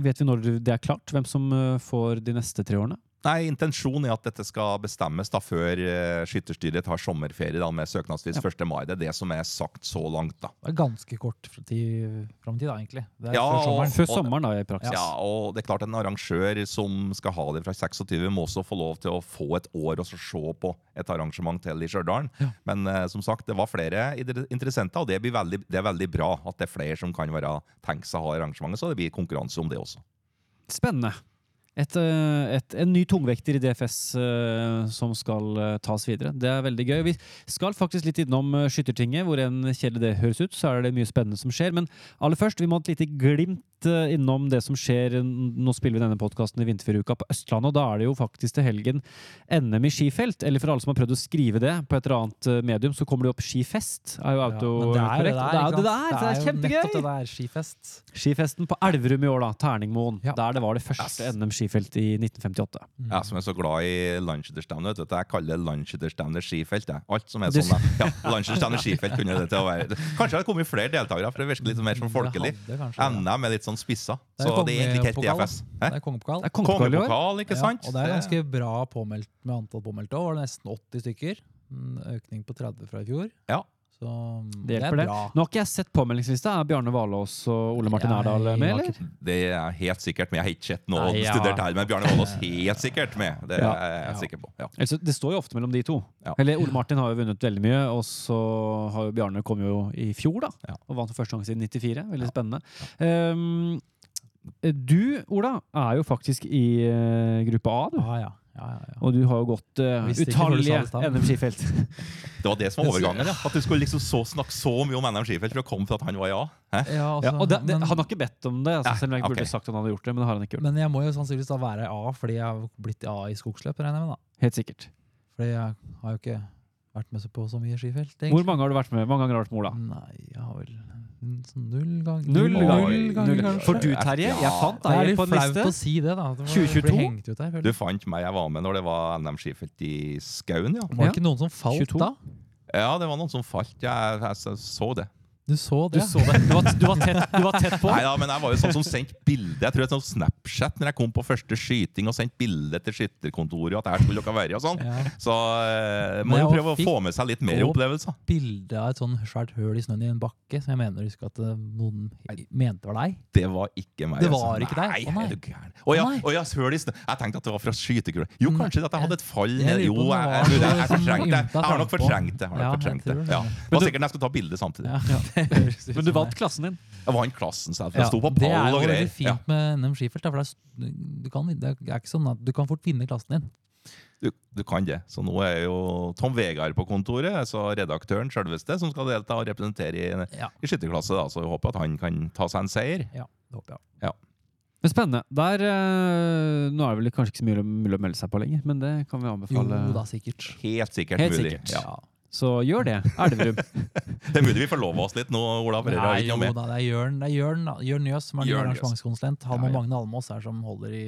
Vet vi når det er klart? Hvem som eh, får de neste tre årene? Nei, Intensjonen er at dette skal bestemmes da før uh, skytterstyret tar sommerferie da, med søknadsvis Ja. 1. mai. Det er det som er sagt så langt. da. Det er ganske kort fram til da, egentlig. Det er Ja, før og- sommeren. Før sommeren, da, i praksis. Ja, og det er klart En arrangør som skal ha det fra 26, må også få lov til å få et år og så se på et arrangement til i Stjørdal. Ja. Men uh, som sagt, det var flere inter- interessenter, og det, blir veldig, det er veldig bra at det er flere som kan være tenke seg å ha arrangementet, så det blir konkurranse om det også. Spennende. Et, eh, et, en ny tungvekter i DFS eh, som skal eh, tas videre. Det er veldig gøy. Vi skal faktisk litt innom Skyttertinget, hvor enn kjedelig det høres ut, så er det mye spennende som skjer. Men aller først, vi må ha et lite glimt innom det som skjer. Nå spiller vi denne podkasten i vinterferieuka på Østlandet, og da er det jo faktisk til helgen NM i skifelt. Eller for alle som har prøvd å skrive det på et eller annet medium, så kommer det opp skifest. Er jo Ja, er autokorrekt. der. det er jo det der! Det er kjempegøy! det der. Skifest. Skifesten på Elverum i år, da. Terningmoen. Ja. Der det var det første NM skifelt i 1958. Mm. Jeg som er så glad i vet du, jeg kaller landsskytterstevne skifelt. jeg. Alt som er sånn. Ja, landsskytterstevne skifelt kunne det til å være. Kanskje det hadde kommet flere deltakere, for det virker litt mer som folkelig. Det. NM er litt sånn spissa, så det er egentlig ikke helt DFS. Det er kongepokal. Det er kongepokal i år. Kongepokal, ikke sant? Ja, og det er ganske bra påmeldt med antall påmeldte. Var det nesten 80 stykker. En økning på 30 fra i fjor. Ja. Så mm, Det det, hjelper er det. Nå har ikke jeg sett påmeldingslista. Er Bjarne Valås og Ole Martin Erdal med, eller? Det er helt sikkert, med. jeg har ikke sett noe Nei, ja. studert her. Men Bjarne Valås helt sikkert med. Det er Ja. jeg Ja. sikker på. Ja. Altså, det står jo ofte mellom de to. Ja. Eller Ole Martin har jo vunnet veldig mye, og så har jo Bjarne kommet jo i fjor, da. Ja. Og vant for første gang siden 94. Veldig Ja. spennende. Um, du, Ola, er jo faktisk i uh, gruppe A, du. Ja, ja. Ja, ja, ja. Og du har jo gått uh, utallige det. NM skifelt. Det var det som var overgangen. Ja. At du skulle liksom så, snakke så mye om NM Skifelt for å komme til at han var ja. Altså, Ja, og det, det, han har ikke bedt om det, altså, selv om jeg ikke burde sagt at han hadde gjort det. Men det har han ikke gjort. men jeg må jo sannsynligvis da være A fordi jeg har blitt A i skogsløp, regner jeg med. da. Helt sikkert. Fordi jeg har jo ikke vært med så på så mye skifelt. Hvor mange har du vært med? Mange ganger har du vært med Ola? Nei, jeg har vel null ganger. Null ganger. ganger, Null. kanskje. For du, Terje, jeg fant Det er deg på en liste. å si det, da. Det 2022? bli hengt ut her, føler Du fant meg, jeg var med når det var NM Skifelt i Skauen, ja. Var det ikke noen som falt 22? da? Ja, det var noen som falt. Jeg, jeg så det. Du så Du det? så det. Du var, du var, tett, du var tett på. Nei da, men jeg var jo sånn som sendte bilde. Jeg tror det er sånn Snapchat når jeg kom på første skyting og sendte bilde til skytterkontoret. At her skulle dere være og sånn. Ja. Så uh, må jo prøve å få med seg litt mer opplevelser. Bilde av et sånn svært høl i snøen i en bakke, som jeg mener husker at eh, noen mente var deg. Det var ikke meg. Det altså. var ikke deg? Nei, er du gæren. Å ja, oh, ja, høl i snøen. Jeg tenkte at det var fra skytekula. Jo, Mm, kanskje at jeg hadde et fall ned. Jo, jeg, det jeg, jeg, jeg, fortrengte det. Jeg har nok fortrengt det. Jeg har nok fortrengt det. det. Ja. Det var sikkert når jeg skulle ta bilde samtidig. Ja, Men du vant klassen din. Jeg vant klassen selv. for Ja, Jeg sto på det er jo og veldig fint Ja. med NM Skifelt. For det er, du kan, det er ikke sånn at du kan fort vinne klassen din. Du, du kan det. Så nå er jo Tom Vegard på kontoret, altså redaktøren selveste, som skal delta og representere i, Ja, i skytterklasse. Da. Så jeg håper at han kan ta seg en seier. ja det håper jeg. Men Spennende. Der, eh, nå er det vel kanskje ikke så mye mulig å melde seg på lenger, men det kan vi Jo anbefale. da, sikkert. Helt sikkert Helt mulig. sikkert. Ja. Så gjør det. Elverum. Det burde vi forlove oss litt nå, Ola. For dere har Nei, jo da, det er Jørn, det er Jørn. Jørn Jøs som er ny arrangementskonsulent. Han Ja, og. Magne Almås er som holder i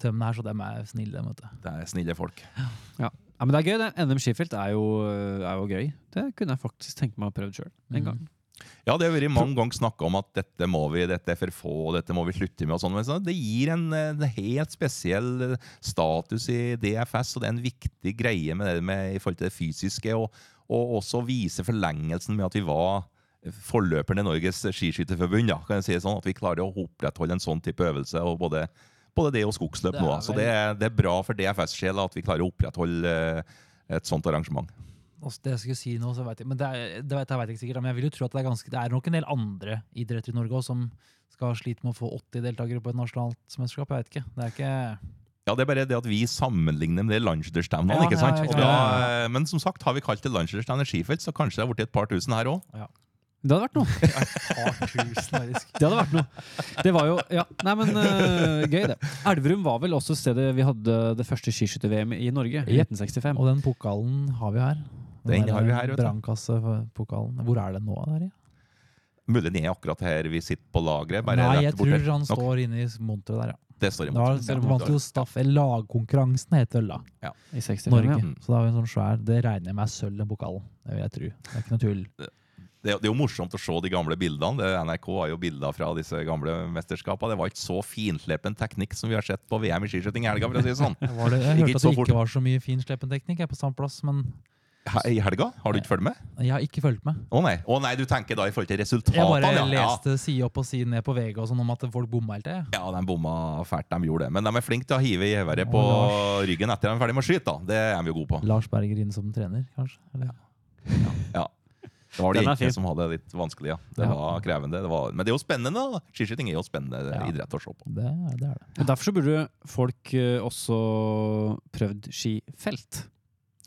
tømmene her, så dem er snille. Vet du. Det er snille folk. Ja, men det er gøy, det. NM Skiffelt er, jo- er jo gøy. Det kunne jeg faktisk tenke meg å prøve sjøl en gang. gang. Ja, det har vært mange ganger snakka om at dette må vi, dette er for få, dette må vi slutte med. og sånn, men Det gir en, en helt spesiell eh, status i DFS, og det er en viktig greie med det med, i forhold til det fysiske. Og, og også vise forlengelsen med at vi var forløperen i Norges skiskytterforbund. Ja, kan jeg si sånn, At vi klarer å opprettholde en sånn type øvelse. og både, både det og skogsløp Det nå. Så det er, det er bra for DFS-sjela at vi klarer å opprettholde eh, et sånt arrangement. Altså, det jeg skulle si nå, så vet jeg, men det, er, det vet jeg vet ikke sikkert, men jeg vil jo tro at det er, ganske, det er nok en del andre idretter i Norge også, som skal slite med å få 80 deltakere på et nasjonalt mesterskap. Jeg vet ikke. Det er ikke Ja, Det er bare det at vi sammenligner med det landsdelsstevnene. Ja, ikke sant? ja, Og ja, da, eh, Men som sagt, har vi kalt det landsdelsstevne skifelt, så kanskje det har blitt et par tusen her òg. Det hadde vært noe. par tusen. Det hadde vært noe. Det var jo Ja, nei, men uh, gøy, det. Elverum var vel også stedet vi hadde det første skiskytter-VM i Norge, i Jep. 1965. Og den pokalen har vi her. Den har vi her. Brannkassepokalen. Hvor er den nå? Der, ja? Mulig den er akkurat her vi sitter på lageret. Nei, rett jeg tror han Nok. står inne i monteret der, ja. Det står Da monteret. har- vant jo Staff Lagkonkurransen het øl da. I 65, Norge. ja. Mm. Så da har vi en sånn svær Det regner jeg med er sølv, den pokalen. Det vil jeg tro. Det er ikke noe tull. Det, det er jo morsomt å se de gamle bildene. Det, NRK har jo bilder fra disse gamle mesterskapene. Det var ikke så finslepen teknikk som vi har sett på VM i skiskyting i helga. for å si det sånn. Var det, jeg hørte at det ikke var så mye finslepen teknikk jeg, på samme plass, men I helga? Har du ikke fulgt med? jeg har ikke fulgt med. Å nei. Å nei, du tenker da i forhold til resultatene? Jeg bare ja. Ja. leste side opp og side ned på VG og sånn om at folk bomma hele tida. Ja, de bomma fælt, de gjorde det. Men de er flinke til å hive i geværet på Lars. ryggen etter de er ferdig med å skyte. da. Det er de jo gode på. Lars Berger inn som trener, kanskje? Eller? Ja. Det var de Den jentene som hadde det litt vanskelig. ja. Det Ja. var krevende. Det var... Men det er jo spennende. da. Skiskyting er jo spennende Ja. idrett å se på. Det, er- det er det. Men Derfor så burde folk eh, også prøvd skifelt.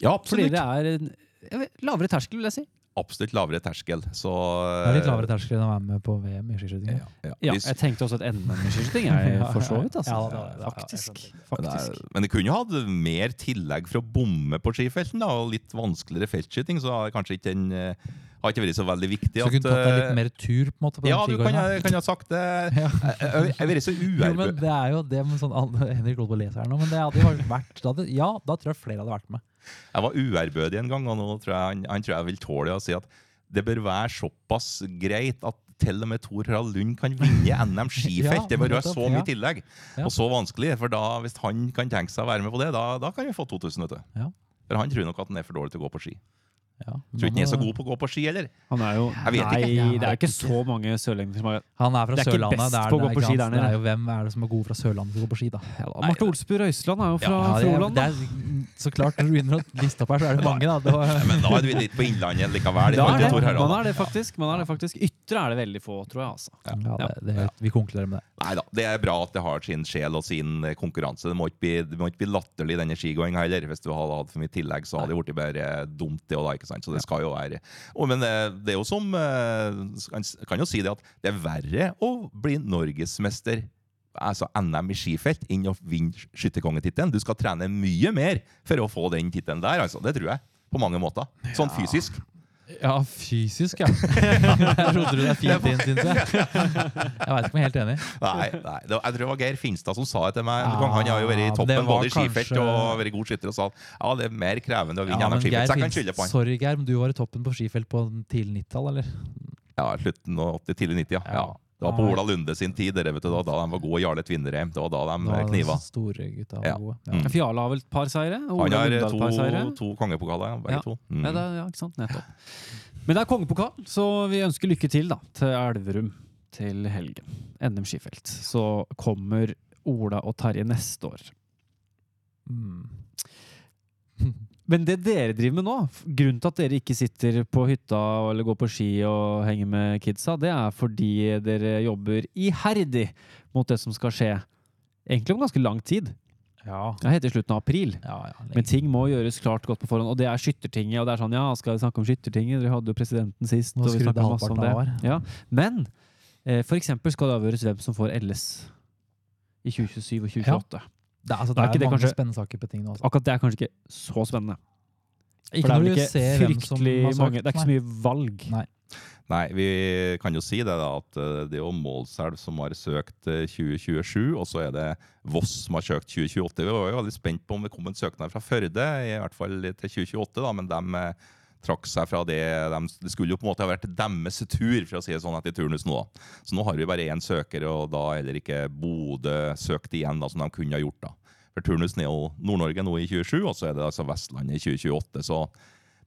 Ja, absolutt. Fordi det er en vet, lavere terskel, vil jeg si. Absolutt lavere terskel. Så Det er litt lavere terskel enn å være med på VM i skiskyting. Ja, ja. Ja, jeg tenkte også at NM i skiskyting er for så vidt, altså. ja, det det. Faktisk. Men det, faktisk. er, men det kunne jo hatt mer tillegg for å bomme på skifelten. da, og Litt vanskeligere feltskyting, så har kanskje ikke den eh, har ikke vært så veldig viktig. Så du kunne tatt deg litt eh, mer tur på en måte på Ja, du kan, ha- kan ha sagt det. Ja. Jeg jeg- jeg har vært så uærbødig. det er jo det med sånn Henrik holdt på å lese her nå, men det hadde jo vært da hadde, Ja, da tror jeg flere hadde vært med. Jeg var uærbødig en gang, og nå tror jeg han, han tror jeg vil tåle å si at det bør være såpass greit at til og med Tor Harald Lund kan vinne NM skifelt. Ja, det bør være så mye ja. tillegg Ja. og så vanskelig. For da, hvis han kan tenke seg å være med på det, da, da kan vi få 2000. vet du. Ja. For han tror nok at han er for dårlig til å gå på ski. Ja, Tror ikke han er så god på å gå på ski heller. Han er jo Jeg vet Nei, ikke. det er ikke så mange sørlendinger som har Han er fra Det er ikke Sørlandet. best det er, på å gå det, på ski der nede. det er jo Hvem er det som er god fra Sørlandet til å gå på ski, da? ja, da, Marte Olsbu Røiseland er jo fra Ja, det, Froland. det da. er, så klart, når du begynner å liste opp her, så er det mange, da. Det var, Men da er vi litt på Innlandet likevel. Da er det, man er det faktisk. Man er det faktisk. Ytre er det veldig få, tror jeg. altså. ja, det, det, er- Vi konkluderer med det. Nei da, det er bra at det har sin sjel og sin eh, konkurranse. Det må ikke bli, det må ikke bli latterlig denne skigåinga heller. Hvis du hadde hatt for mye tillegg, så hadde det blitt bare dumt. det også da, ikke sant? Så det skal jo være og, Men det, det er jo som eh, kan, kan jo si det at det er verre å bli norgesmester altså NM i skifelt enn å vinne skytterkongetittelen. Du skal trene mye mer for å få den tittelen der, altså. Det tror jeg. På mange måter. Sånn fysisk. Ja, fysisk, ja. jeg trodde du det er fint inn, syns jeg. Jeg veit ikke om jeg er helt enig. Nei, nei. Jeg tror det var Geir Finstad som sa det til meg. Ja, han har jo vært i toppen både i skifelt kanskje- og vært god skytter og sa ja, det er mer krevende å vinne Ja, skifelt. Så jeg kan skylde på han. Sorry, Geir, men du var i toppen på skifelt på tidlig 90-tall, eller? Ja, slutten og opp til tidlig 90, ja. Ja. Ja. Det var på Ola Lunde sin tid. Dere, vet du, da de var gode. Jarle Tvinnerheim. Det var da de Da var kniva. store gutta var Ja. gode. Mm. Ja. Fiala har vel et par seire? Han har seire. to, to kongepokaler, begge Ja. to. Mm. Ja, det ja, ikke sant? Nettopp. Men det er kongepokal, så vi ønsker lykke til da, til Elverum til helgen. NM skifelt. Så kommer Ola og Terje neste år. Mm. Men det dere driver med nå, grunnen til at dere ikke sitter på hytta eller går på ski og henger med kidsa, det er fordi dere jobber iherdig mot det som skal skje egentlig om ganske lang tid. Ja. Det heter slutten av april. Ja, ja, Men ting må gjøres klart godt på forhånd, og det er Skyttertinget. Og det er sånn, ja, skal vi snakke om Skyttertinget? Dere hadde jo presidenten sist. Nå og vi snakket masse om det. Ja. Men eh, for eksempel skal det avgjøres hvem som får LS i 2027 og 2028. Det, altså, Er det er, mange kanskje- spennende saker på ting nå. Altså. Akkurat det er kanskje ikke så spennende. Ikke For det er vel du ikke ser hvem som fryktelig mange Det er ikke så mye valg. Nei. Nei, vi kan jo si det da, at eh, det er jo Målselv som har søkt eh, 2027, og så er det Voss som har søkt 2028. Vi var jo veldig spent på om det kom en søknad fra Førde, i hvert fall til 2028, da, men de eh, trakk seg fra det. De, det skulle jo på en måte ha vært deres tur, for å si det sånn, etter turnus nå. Så nå har vi bare én søker, og da heller ikke Bodø søkt igjen, da, som de kunne ha gjort. da. For turnusen er jo Nord-Norge nå i 27, og så er det altså Vestlandet i 2028. så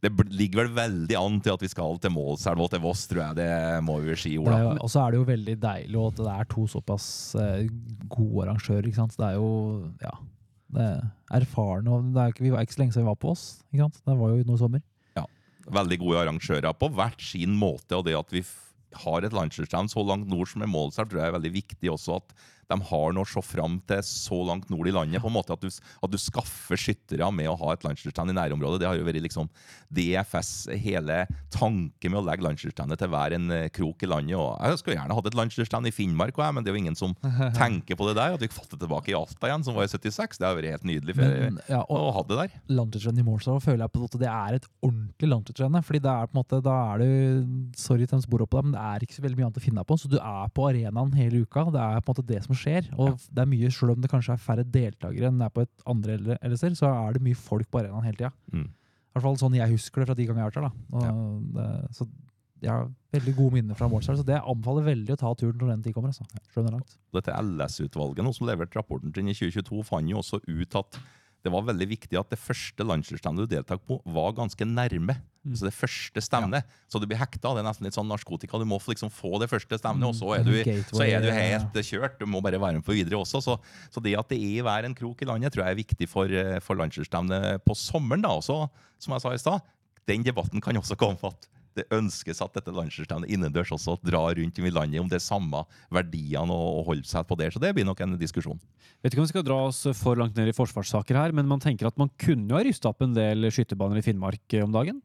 det ligger vel veldig an til at vi skal til Målselv og til Voss, tror jeg. Det må vi si, Ola. Og så er det jo veldig deilig at det er to såpass eh, gode arrangører. ikke sant? Det er jo ja, det er erfarne. og det er Vi var ikke så lenge siden vi var på oss. ikke sant? Det var jo nå i sommer. Veldig gode arrangører på hvert sin måte. Og det at vi har et landslagsstevne så langt nord som er målet, tror jeg er veldig viktig også. At de har noe å se fram til så langt nord i landet. på en måte At du, at du skaffer skyttere med å ha et landslagsstevne i nærområdet. Det har jo vært liksom DFS hele tanken med å legge landslagsstevne til hver en eh, krok i landet. Og jeg skulle gjerne hatt et landslagsstevne i Finnmark, også, men det er jo ingen som tenker på det der. At vi fått det tilbake i Alta igjen, som var i 76. Det har vært helt nydelig. Men, ja, å ha det der. Landslagsrenn i Målstad føler jeg på at det er et ordentlig landslagsrenn. fordi det er på en måte, da er du Sorry til dem som bor oppå deg, men det er ikke så veldig mye annet å finne på. Så du er på arenaen hele uka. Det er på en måte det som skjer. Og det er mye, selv om det kanskje er færre deltakere enn det er på et andre LSR, så er det mye folk på arenaen hele tida. Mm. I hvert fall sånn jeg husker det fra de gangene jeg har vært der. Og det, så jeg har veldig gode minner fra Målstad, så det anbefaler veldig å ta turen når den tid kommer. altså. Selv om det er langt. Dette LS-utvalget som leverte rapporten sin i 2022, fant jo også ut at det var veldig viktig at det første landslagsstevnet du deltok på, var ganske nærme. Mm. Så det første stevnet. Så du blir hekta. Det er nesten litt sånn narkotika. Du må liksom få det første stevnet, og så er, Mm. du, så er du helt kjørt. Du må bare være med på videre også. Så, så det at det er i hver en krok i landet, tror jeg er viktig for, eh, for landslagsstevnet på sommeren. da, også, Som jeg sa i stad, den debatten kan også komme at det ønskes at dette landslagsstevnet innendørs også drar rundt i landet, om det er samme verdiene og, og holder seg på det. Så det blir nok en diskusjon. Vet ikke om vi skal dra oss for langt ned i forsvarssaker her, men man tenker at man kunne jo ha rysta opp en del skytterbaner i Finnmark eh, om dagen.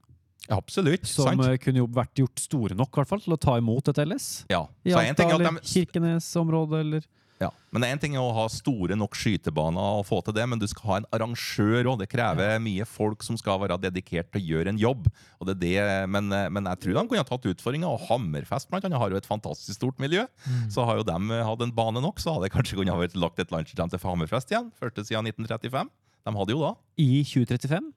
Ja, Absolutt. Som sant? eh, kunne jo vært gjort store nok hvert fall, til å ta imot et LS. Ja. I Alta er eller de, Kirkenes-området eller ja. Men en ting er å ha store nok skytebaner og få til det, men du skal ha en arrangør òg. Det krever mye folk som skal være dedikert til å gjøre en jobb. Og det det, men, men jeg tror de kunne ha tatt utfordringa. Og Hammerfest blant annet, har jo et fantastisk stort miljø. Mm. Så har jo de hatt en bane nok, så hadde kanskje kunnet ha vært lagt et landslagsstevne til Hammerfest igjen. Første siden 1935. De hadde jo da. i 2035.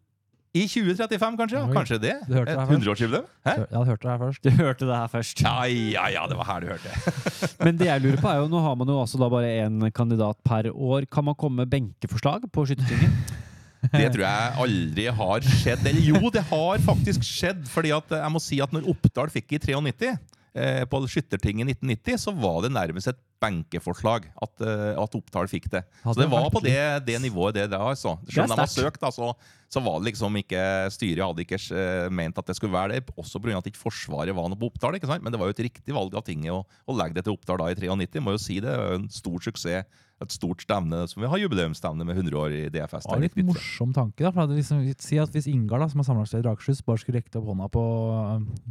I 2035, kanskje? ja. Kanskje det? Du hørte det Et her først. 100-årsjubileum? Hæ? Jeg hadde det her først. Du hørte det her først. Ja, ja, ja, det var her du hørte det. Men det jeg lurer på er jo, nå har man jo altså da bare én kandidat per år. Kan man komme med benkeforslag på Skyttertinget? Det tror jeg aldri har skjedd. Eller jo, det har faktisk skjedd. fordi at jeg må si at når Oppdal fikk i 93, eh, på Skyttertinget i 1990, så var det nærmest et benkeforslag at, eh, at Oppdal fikk det. Hadde Så det var på det, det nivået det der, altså. Selv om de har søkt, da, så, så var det liksom ikke Styret hadde ikke eh, ment at det skulle være det, også pga. at ikke Forsvaret var noe på Oppdal. ikke sant? Men det var jo et riktig valg av tinget å, å legge det til Oppdal da i 93. Må jo si det er jo en stor suksess. Et stort stevne som vi har jubileumsstevne med 100 år i DFS. Det var litt morsom tanke. da, for at liksom, Si at hvis Ingar, da, som er samlagsleder i Akershus, bare skulle rekte opp hånda på,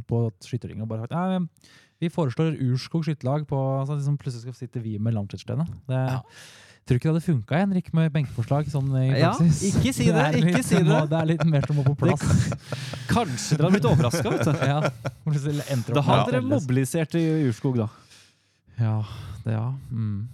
på skytterringen og bare sagt «Nei, vi foreslår Urskog skytterlag på så liksom Plutselig skal sitte vi med langtidsstevne. Det, Tror ikke det hadde funka, Henrik, med benkeforslag sånn i Ja, praksis? ikke si det, er ikke litt, si det. Det er litt mer som må på plass. Kanskje dere hadde blitt overraska, vet du. ja. Det Da hadde dere mobilisert i Urskog, da. Ja, det, ja. Mm.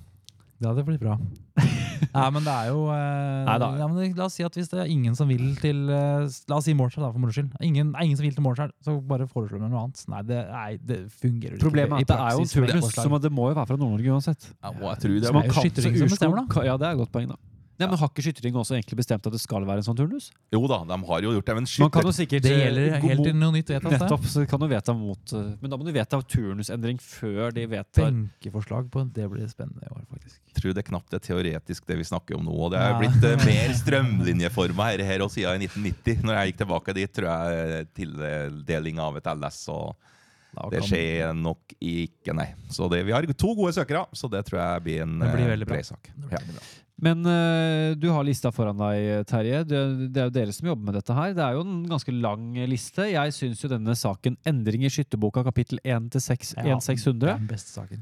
Det hadde blitt bra. Nei, men det er jo eh, Neida. ja, men La oss si at hvis det er ingen som vil til eh, La oss si Mortal, da, for moro skyld. Ingen, er ingen som vil til Mortal, så bare foreslår vi noe annet. Nei, det, nei, det fungerer ikke Problemet er i at det er jo praksis turnus, så man- det må jo være fra Nord-Norge uansett. Ja, må jeg tror det Så er man jo kan, som bestemmer, kan- Ja, det er et godt poeng, da. Nei, men Har ikke Skyttering også egentlig bestemt at det skal være en sånn turnus? Jo da, de har jo gjort det. Men Man kan jo sikkert Det eh, gjelder helt til noe nytt vedtas. Nettopp, så kan du vedta mot eh, Men da må du vedta turnusendring før de vedtar Benkeforslag på det blir spennende i år, faktisk. tror det knapt er teoretisk, det vi snakker om nå. Og det er Ja. blitt eh, mer strømlinjeforma her, her og siden i 1990. Når jeg gikk tilbake dit, tror jeg tildeling av et LS og Det skjer nok ikke, nei. Så det, vi har to gode søkere, så det tror jeg blir en Det blir veldig bra. bred sak. Det blir Ja. Men uh, du har lista foran deg, Terje. Det, det er jo dere som jobber med dette her. Det er jo en ganske lang liste. Jeg syns jo denne saken 'Endring i skytterboka', kapittel 1 til 6, Ja, Det 1600 er den beste saken.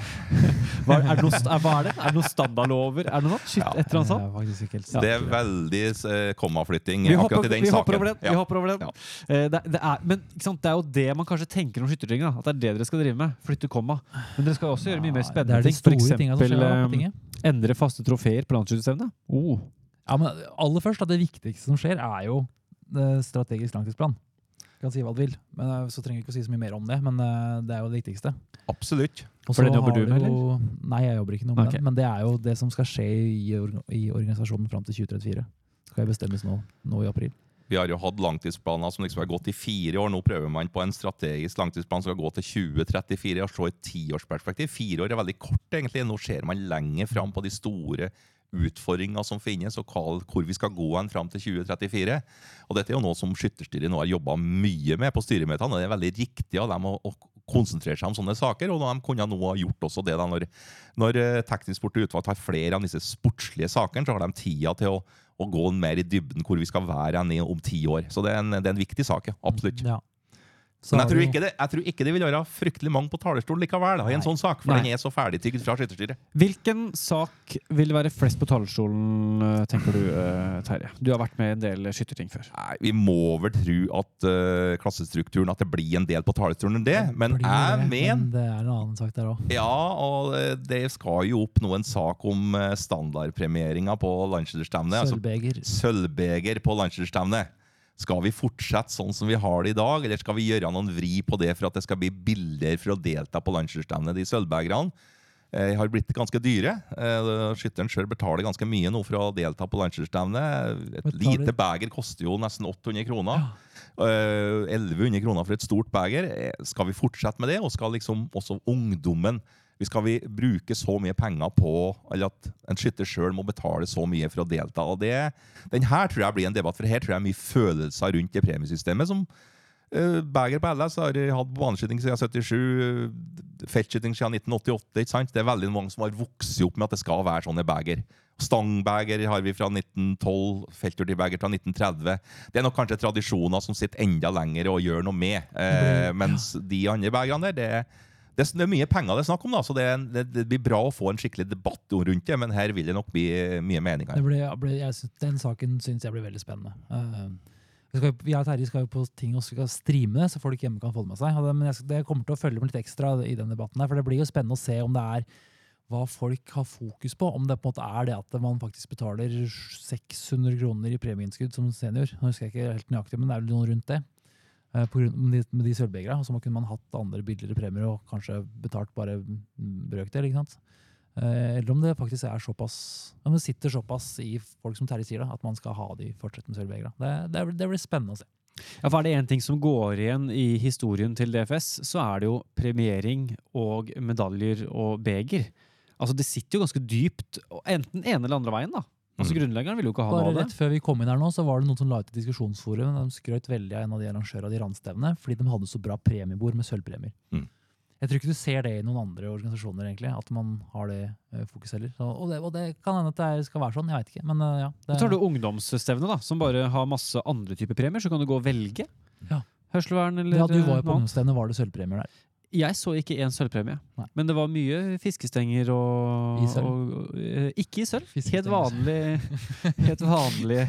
hva, er, det noe, er, hva er det? Er det noen standardlover? Er det noe sånt? Skyt, Ja. et eller annet sånt? Er Ja. Det er veldig uh, kommaflytting Vi akkurat hopper, i den vi saken. hopper den. Ja. Vi hopper over den. Ja. Eh, det, det er, men ikke sant? det er jo det man kanskje tenker om skytterringen. At det er det dere skal drive med. Flytte komma. Men dere skal også gjøre mye mer Det spennende er de ting. For eksempel endre faste trofeer på landsskytterstevnet. Oh. Ja, men aller først, da, det viktigste som skjer, er jo eh, strategisk langtidsplan. Du kan si hva du vil, men eh, så trenger vi ikke å si så mye mer om det. Men eh, det er jo det viktigste. Absolutt. For den jobber du med, jo- Nei, jeg jobber ikke noe med okay. den. Men det er jo det som skal skje i, i organisasjonen fram til 2034. Skal jeg bestemmes nå, nå i april. Vi har jo hatt langtidsplaner som liksom har gått i fire år. Nå prøver man på en strategisk langtidsplan som skal gå til 2034 og se i tiårsperspektiv. Fire år er veldig kort, egentlig. Nå ser man lenger fram på de store utfordringer som finnes, og hvor vi skal gå hen fram til 2034. Og Dette er jo noe som Skytterstyret nå har jobba mye med på styremøtene. Det er veldig riktig av dem å, å konsentrere seg om sånne saker. og De kunne nå ha gjort også det da når, når eh, teknisk utvalg tar flere av disse sportslige sakene, så har de tida til å, å gå mer i dybden hvor vi skal være hen om ti år. Så det er en, det er en viktig sak, ja. absolutt. Ja. Så Men jeg tror, ikke det, jeg tror ikke det vil være fryktelig mange på talerstolen likevel da, i en Nei. sånn sak, for Nei. den er så ferdigtygd fra Skytterstyret. Hvilken sak vil være flest på talerstolen, eh, tenker du, eh, Terje? Du har vært med i en del skytterting før. Nei, Vi må vel tro at uh, klassestrukturen At det blir en del på talerstolen enn det. Men jeg mener det er en annen sak der òg. Ja, og det skal jo opp nå en sak om standardpremieringa på landslagsstevnet. Altså Sølvbeger. sølvbeger på landslagsstevnet. Skal vi fortsette sånn som vi har det i dag, eller skal vi gjøre noen vri på det for at det skal bli billigere for å delta på landslagsstevnet? De sølvbegerne Jeg har blitt ganske dyre. Eh, Skytteren sjøl betaler ganske mye nå for å delta på landslagsstevnet. Et Betaler- lite beger koster jo nesten 800 kroner. Ja. 1100 kroner for et stort beger. Eh, Skal vi fortsette med det, og skal liksom også ungdommen skal vi bruke så mye penger på eller at en skytter sjøl må betale så mye for å delta? og det, Den her tror jeg blir en debatt, for her tror jeg er mye følelser rundt det premiesystemet. som uh, Beger på LS har hatt baneskyting siden 77, uh, feltskyting siden 1988. ikke sant? Det er veldig mange som har vokst opp med at det skal være sånne beger. Stangbeger har vi fra 1912, felthurtigbeger fra 1930. Det er nok kanskje tradisjoner som sitter enda lenger og gjør noe med. Eh, mens de andre begerne der, det er det er, mye penger det er snakk om, da, så det, det, det blir bra å få en skikkelig debatt rundt det. Men her vil det nok bli mye meninger. Den saken syns jeg blir veldig spennende. Uh, vi, skal, vi og Terje skal jo på ting og skal streame det, så folk hjemme kan få det med seg. Men jeg, det kommer til å følge med litt ekstra i den debatten. her, For det blir jo spennende å se om det er hva folk har fokus på. Om det på en måte er det at man faktisk betaler 600 kroner i premieinnskudd som senior. Nå husker jeg ikke helt nøyaktig, men det er vel noe rundt det. Eh, med de, de sølvbegera. Og så kunne man hatt andre billigere premier og kanskje betalt bare brøkdel. ikke sant? Eh, Eller om det faktisk er såpass Om det sitter såpass i folk som Terje sier, da, at man skal ha de fortsatt med sølvbegera. Det, det, det blir spennende å se. Ja, for Er det én ting som går igjen i historien til DFS, så er det jo premiering og medaljer og beger. Altså Det sitter jo ganske dypt, enten ene eller andre veien. da. Altså Mm. Grunnleggeren ville jo ikke ha Bare noe av det. rett før vi kom inn her nå, så var det noen som la ut et diskusjonsforum. De skrøt veldig av en av de arrangørene av de randstevnene, fordi de hadde så bra premiebord med sølvpremier. Mm. Jeg tror ikke du ser det i noen andre organisasjoner, egentlig, at man har det uh, fokus heller. Så, og, det, og det kan hende at det skal være sånn, jeg veit ikke. Men eh, ja. Det, Tar du ungdomsstevne, da, som bare har masse andre typer premier. Så kan du gå og velge. Ja. Hørselvern eller ja, du var jo på ungdomsstevne, var det sølvpremier der. Jeg så ikke én sølvpremie, Nei. men det var mye fiskestenger og, I sølv? og eh, Ikke i sølv. Helt Fiskestenger. vanlig Helt vanlige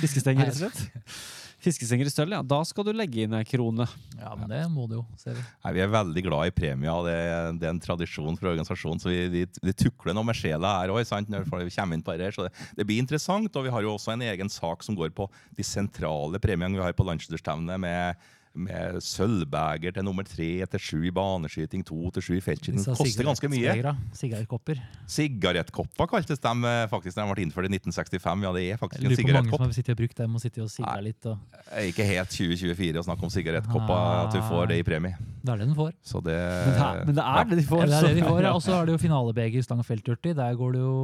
fiskestenger, rett og slett. Fiskestenger i sølv, ja. Da skal du legge inn ei krone. Ja, men det må du jo, ser vi. Nei, Vi er veldig glad i premier. Det, det er en tradisjon for organisasjonen. Så vi, vi, vi tukler noe med sjela her òg, når vi kommer inn på det her. Så det, det blir interessant. Og vi har jo også en egen sak som går på de sentrale premiene vi har på landsdelsstevnet, med, med sølvbeger til nummer tre til sju i baneskyting, to til sju i feltskyting. Koster ganske mye. Sigarettkopper. Sigarettkopper kaltes de eh, faktisk da de ble innført i 1965. Ja, det er faktisk Jeg sigarettkopp. lurer på mange som har sittet og brukt dem og sittet og sigla Nei. litt. Og ikke helt 2024 å snakke om sigarettkopper, at du får det i premie. det er det den får. Så det, Men det er, men det, er det de får. Ja, det er det de får, får. Og så er det jo finalebeger stang og felthurtig. Der går det jo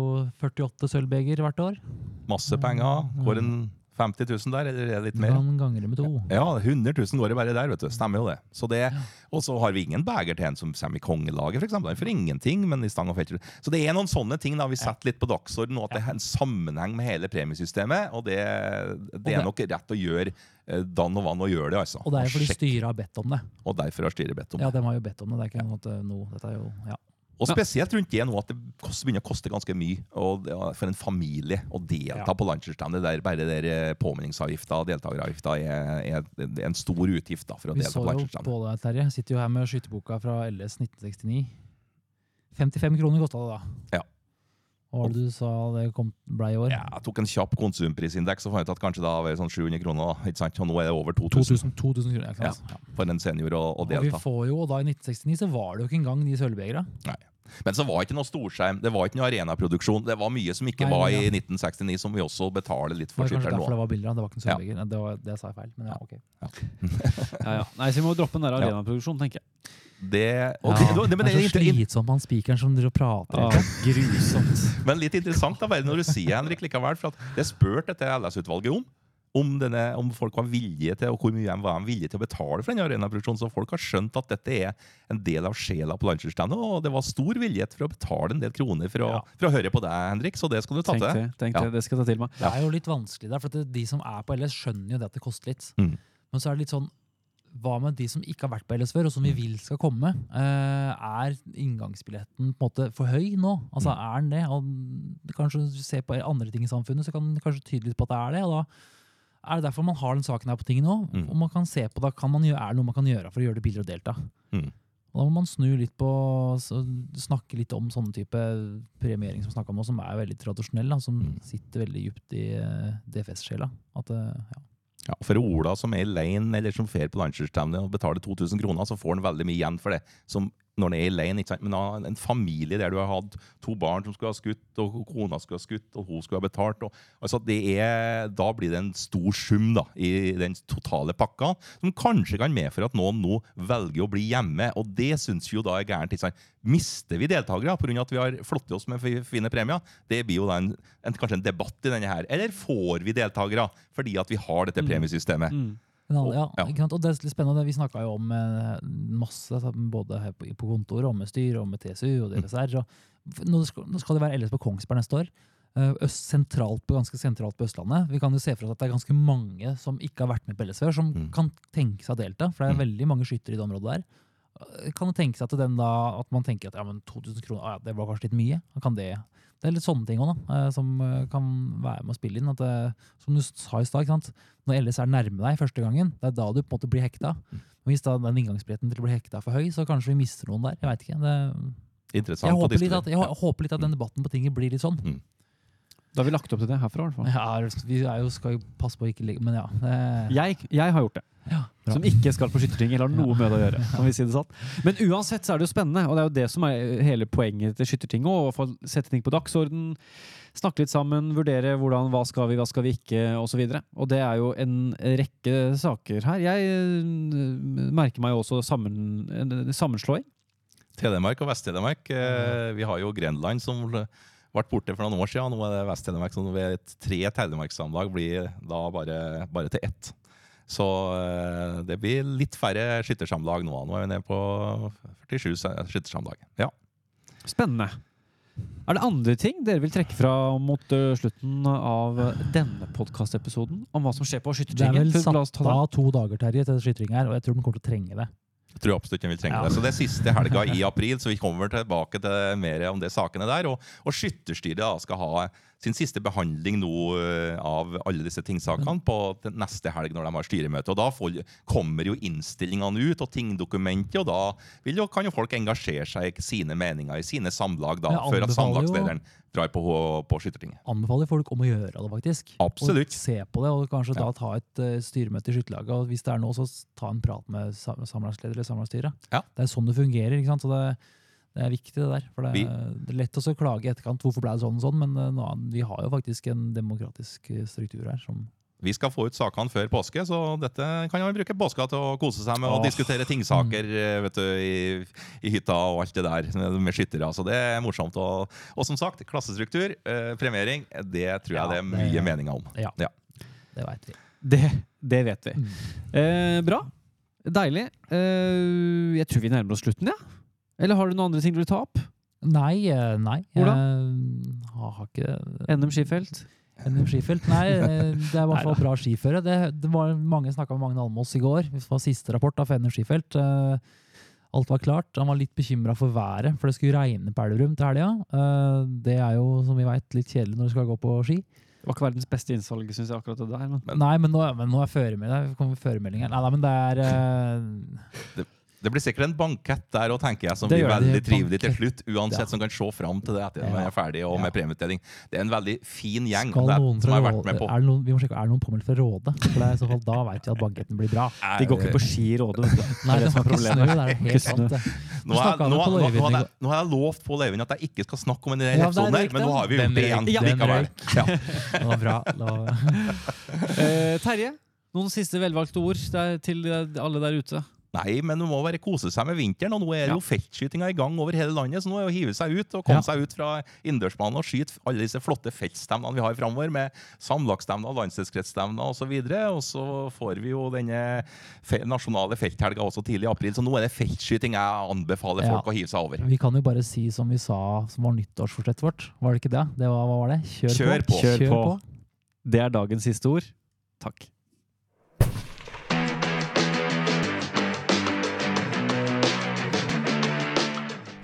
48 sølvbeger hvert år. Masse penger. Går en 50 000 der, eller er det litt mer? kan ganger det med to. Ja, 100 000 går det bare der, vet du. Stemmer jo det. Så det og så har vi ingen beger til en som kommer i kongelaget, f.eks. Han får ingenting, men i stang og fetter. Så det er noen sånne ting da vi setter litt på dagsorden, og at det er en sammenheng med hele premiesystemet. Og det, det er nok rett å gjøre eh, dann og vann å gjøre det, altså. Og det er fordi styret har bedt om det. Og derfor har styret bedt om det. Ja, de har jo bedt om det. Det er ikke noe, noe Dette er jo ja. Og spesielt rundt det nå at det begynner å koste ganske mye og, ja, for en familie å delta Ja. på landsdelsstevnet. Der bare der eh, påminningsavgifta og deltakeravgifta er, er, en stor utgift da, for å Vi delta så jo på deg, Terje. Sitter jo her med skyteboka fra LS 1969. 55 kroner kosta det da. Ja. Hva var det du sa det kom, ble i år? Ja, jeg tok en kjapp konsumprisindeks og fant ut at kanskje da var det sånn 700 kroner. Ikke sant? Og nå er det over 2000 2000, 2000 kroner. ja? Ja. for en senior å, å Og vi får jo, og da I 1969 så var det jo ikke engang de sølvbegera. Men så var det ikke noe storskjerm, det var ikke noe arenaproduksjon. Det var mye som ikke Nei, var i ja. 1969, som vi også betaler litt for. Det var kanskje derfor det var bilder. Det var ikke en Ja. Det, var, det sa jeg feil, men ja, ok. Ja, ja. Nei, så vi må droppe den der arenaproduksjonen, tenker jeg. Det, okay. Ja, det, det, men, det det er så slitsomt med han spikeren som dere prater. Ja, grusomt. men litt interessant da, bare når du sier Henrik likevel, for at det spurte dette LS-utvalget om. Om, denne, om folk var villige til, og hvor mye de var de villige til å betale for denne arenaproduksjonen. Så folk har skjønt at dette er en del av sjela på landsdelsstevnet, og det var stor villighet for å betale en del kroner for å, Ja. for å høre på deg, Henrik. Så det skal du ta Tenk til tenk Ja. det, skal jeg ta til meg. Det er jo litt vanskelig der, for at det, de som er på LS, skjønner jo det at det koster litt. Mm. Men så er det litt sånn hva med de som ikke har vært på LS før, og som vi vil skal komme? Eh, er inngangsbilletten på en måte for høy nå? Altså, Er den det? Og kanskje ser på andre ting i samfunnet, så kan det kanskje tyde litt på at det er det. og da er det derfor man har den saken her på tinget nå. Mm. Og man kan se på da, kan man gjøre, Er det noe man kan gjøre for å gjøre det billigere å delta? Mm. Og da må man snu litt på Snakke litt om sånne type premiering som om som er veldig tradisjonell, da, som Mm. sitter veldig dypt i eh, DFS-sjela. At eh, ja. Ja, for Ola som er i lane eller som fer på landslagsstevne og betaler 2000 kroner, så får han veldig mye igjen for det. Som når han er i ikke sant? Men da, en familie der du har hatt to barn som skulle ha skutt, og kona skulle ha skutt, og hun skulle ha betalt. Og, altså det er, da blir det en stor sum da, i den totale pakka, som kanskje kan medføre at noen nå velger å bli hjemme. Og det syns vi jo da er gærent. ikke sant? Mister vi deltakere pga. at vi har flottet oss med fi- fine premier? Det blir jo da en, en, kanskje en debatt i denne her. Eller får vi deltakere fordi at vi har dette premiesystemet? Mm. Men alle, ja, Og- ja. Og det er litt spennende. Vi snakka jo om eh, masse, både her på, på kontoret, og med styret, og med TSU og DFSR. Og f- nå, skal, nå skal det være LS på Kongsberg neste år. Eh, Øst, sentralt på, ganske sentralt på Østlandet. Vi kan jo se for oss at det er ganske mange som ikke har vært med på LS før, som Mm. kan tenke seg å delta. For det er Mm. veldig mange skyttere i det området der. Eh, Kan det tenke seg at, den da, at man tenker at ja, men 2000 kroner, ah, ja, det var kanskje litt mye? Kan det, det er litt sånne ting også, da, eh, som eh, kan være med å spille inn. At det, som du sa i stad, når LS er nærme deg første gangen, det er da du på en måte blir hekta. Og hvis da den inngangsbilletten til å bli hekta for høy, så kanskje vi mister noen der. Jeg vet ikke. Det, jeg, håper at, jeg hå- håper litt at den debatten på tinget blir litt sånn. Da har vi lagt opp til det herfra, i hvert fall. Ja, vi er jo, skal jo passe på å ikke ligge Men ja. Det, Jeg, jeg har gjort det. ja. Som ikke skal på skytterting eller har noe med det å gjøre. Kan vi si det sant. Men uansett så er det jo spennende, og det er jo det som er hele poenget til skyttertinget. Å få sette ting på dagsorden, snakke litt sammen, vurdere hvordan, hva skal vi, hva skal vi ikke, osv. Og, så og det er jo en rekke saker her. Jeg øh, merker meg jo også sammen, en sammenslåing. Telemark og Vest-Telemark. Eh, vi har jo Grenland som ble borte for noen år siden. Nå er det Vest-Telemark som ved tre Telemarksamlag blir da bare, bare til ett. Så eh, det blir litt færre skyttersamlag nå. Nå er vi nede på 47 skyttersamlag. Ja. Spennende. Er det andre ting dere vil trekke fra mot øh, slutten av denne podkastepisoden? Om hva som skjer på Det er vel satt av to dager Terje, til skytring her, og jeg tror den kommer til å trenge det. Jeg tror absolutt den vil trenge Ja. det. Så det er siste helga i april, så vi kommer tilbake til mer om de sakene der. Og, og Skytterstyret skal ha sin siste behandling nå eh, av alle disse tingsakene på neste helg når de har styremøte. Og Da får, kommer jo innstillingene ut, og tingdokumentet, og da vil jo, kan jo folk engasjere seg i sine meninger i sine samlag da, før at samlagslederen drar på, på Skyttertinget. Anbefaler folk om å gjøre det, faktisk. Absolutt. Og se på det, og kanskje Ja. da ta et uh, styremøte i skytterlaget. Og hvis det er noe, så ta en prat med sa- samlagsleder eller samlagsstyret. Ja. Det er sånn det fungerer. ikke sant? Så det, det er viktig, det der. For det, Vi- det er lett å klage i etterkant. Hvorfor ble det sånn og sånn? Men eh, nå, vi har jo faktisk en demokratisk eh, struktur her som Vi skal få ut sakene før påske, så dette kan man bruke påska til å kose seg med og Åh. diskutere tingsaker eh, vet du, i, i hytta og alt det der med, med skyttere. Så det er morsomt. Og, og som sagt, klassestruktur, eh, premiering, det tror jeg Ja, det er det- mye meninger om. Ja. Ja. Det veit vi. Det, det vet vi. Mm. Eh, bra. Deilig. Eh, jeg tror vi nærmer oss slutten, ja. Eller har du noen andre ting du vil ta opp? Nei, eh, nei. Hvordan? Jeg har, ikke NM skifelt? NM skifelt? Nei, eh, det er i hvert fall bra skiføre. Det, det var Mange snakka med Magne Almås i går. Det var siste rapport da, for NM skifelt. Eh, Alt var klart. Han var litt bekymra for været, for det skulle regne på Elverum til helga. Eh, Det er jo, som vi veit, litt kjedelig når du skal gå på ski. Det var ikke verdens beste innsalg, syns jeg, akkurat det der. Men. Nei, men nå, men nå er føremelding. Kommer føremelding her. Nei, nei, men det er eh, Det blir sikkert en bankett der òg, tenker jeg, som Det blir veldig trivelig til slutt. Uansett, Ja. som kan se fram til det etter at man er ferdig og Ja. med premieutdeling. Det er en veldig fin gjeng Skal det, som har vært med på. er det noen, Vi må sjekke, er det noen påmeldt fra Råde? For det er i så fall Da vet vi at banketten blir bra. De går ikke på ski i Råde, vet du. Nei, det det som er problemet. snø. Det er helt sant, det. Nå har, jeg, lovt Pål Eivind at jeg ikke skal snakke om den Ja, episoden der her, men nå har vi gjort det igjen. likevel. Det var bra. Eh, Terje, noen siste velvalgte ord til alle der ute? Nei, men du må bare kose seg med vinteren, og nå er Ja. jo feltskytinga i gang over hele landet. Så nå er det å hive seg ut og komme Ja. seg ut fra innendørsbanen og skyte alle disse flotte feltstevnene vi har framover, med samlagsstevner, landsdelskretsstevner osv. Og så får vi jo denne nasjonale felthelga også tidlig i april, så nå er det feltskyting jeg anbefaler folk Ja. å hive seg over. vi kan jo bare si som vi sa som var nyttårsforsettet vårt. Var det ikke det? det var, hva var det? Kjør, Kjør på. Kjør Kjør på. på. Det er dagens siste ord. Takk.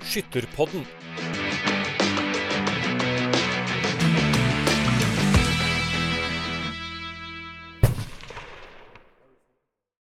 Skytterpodden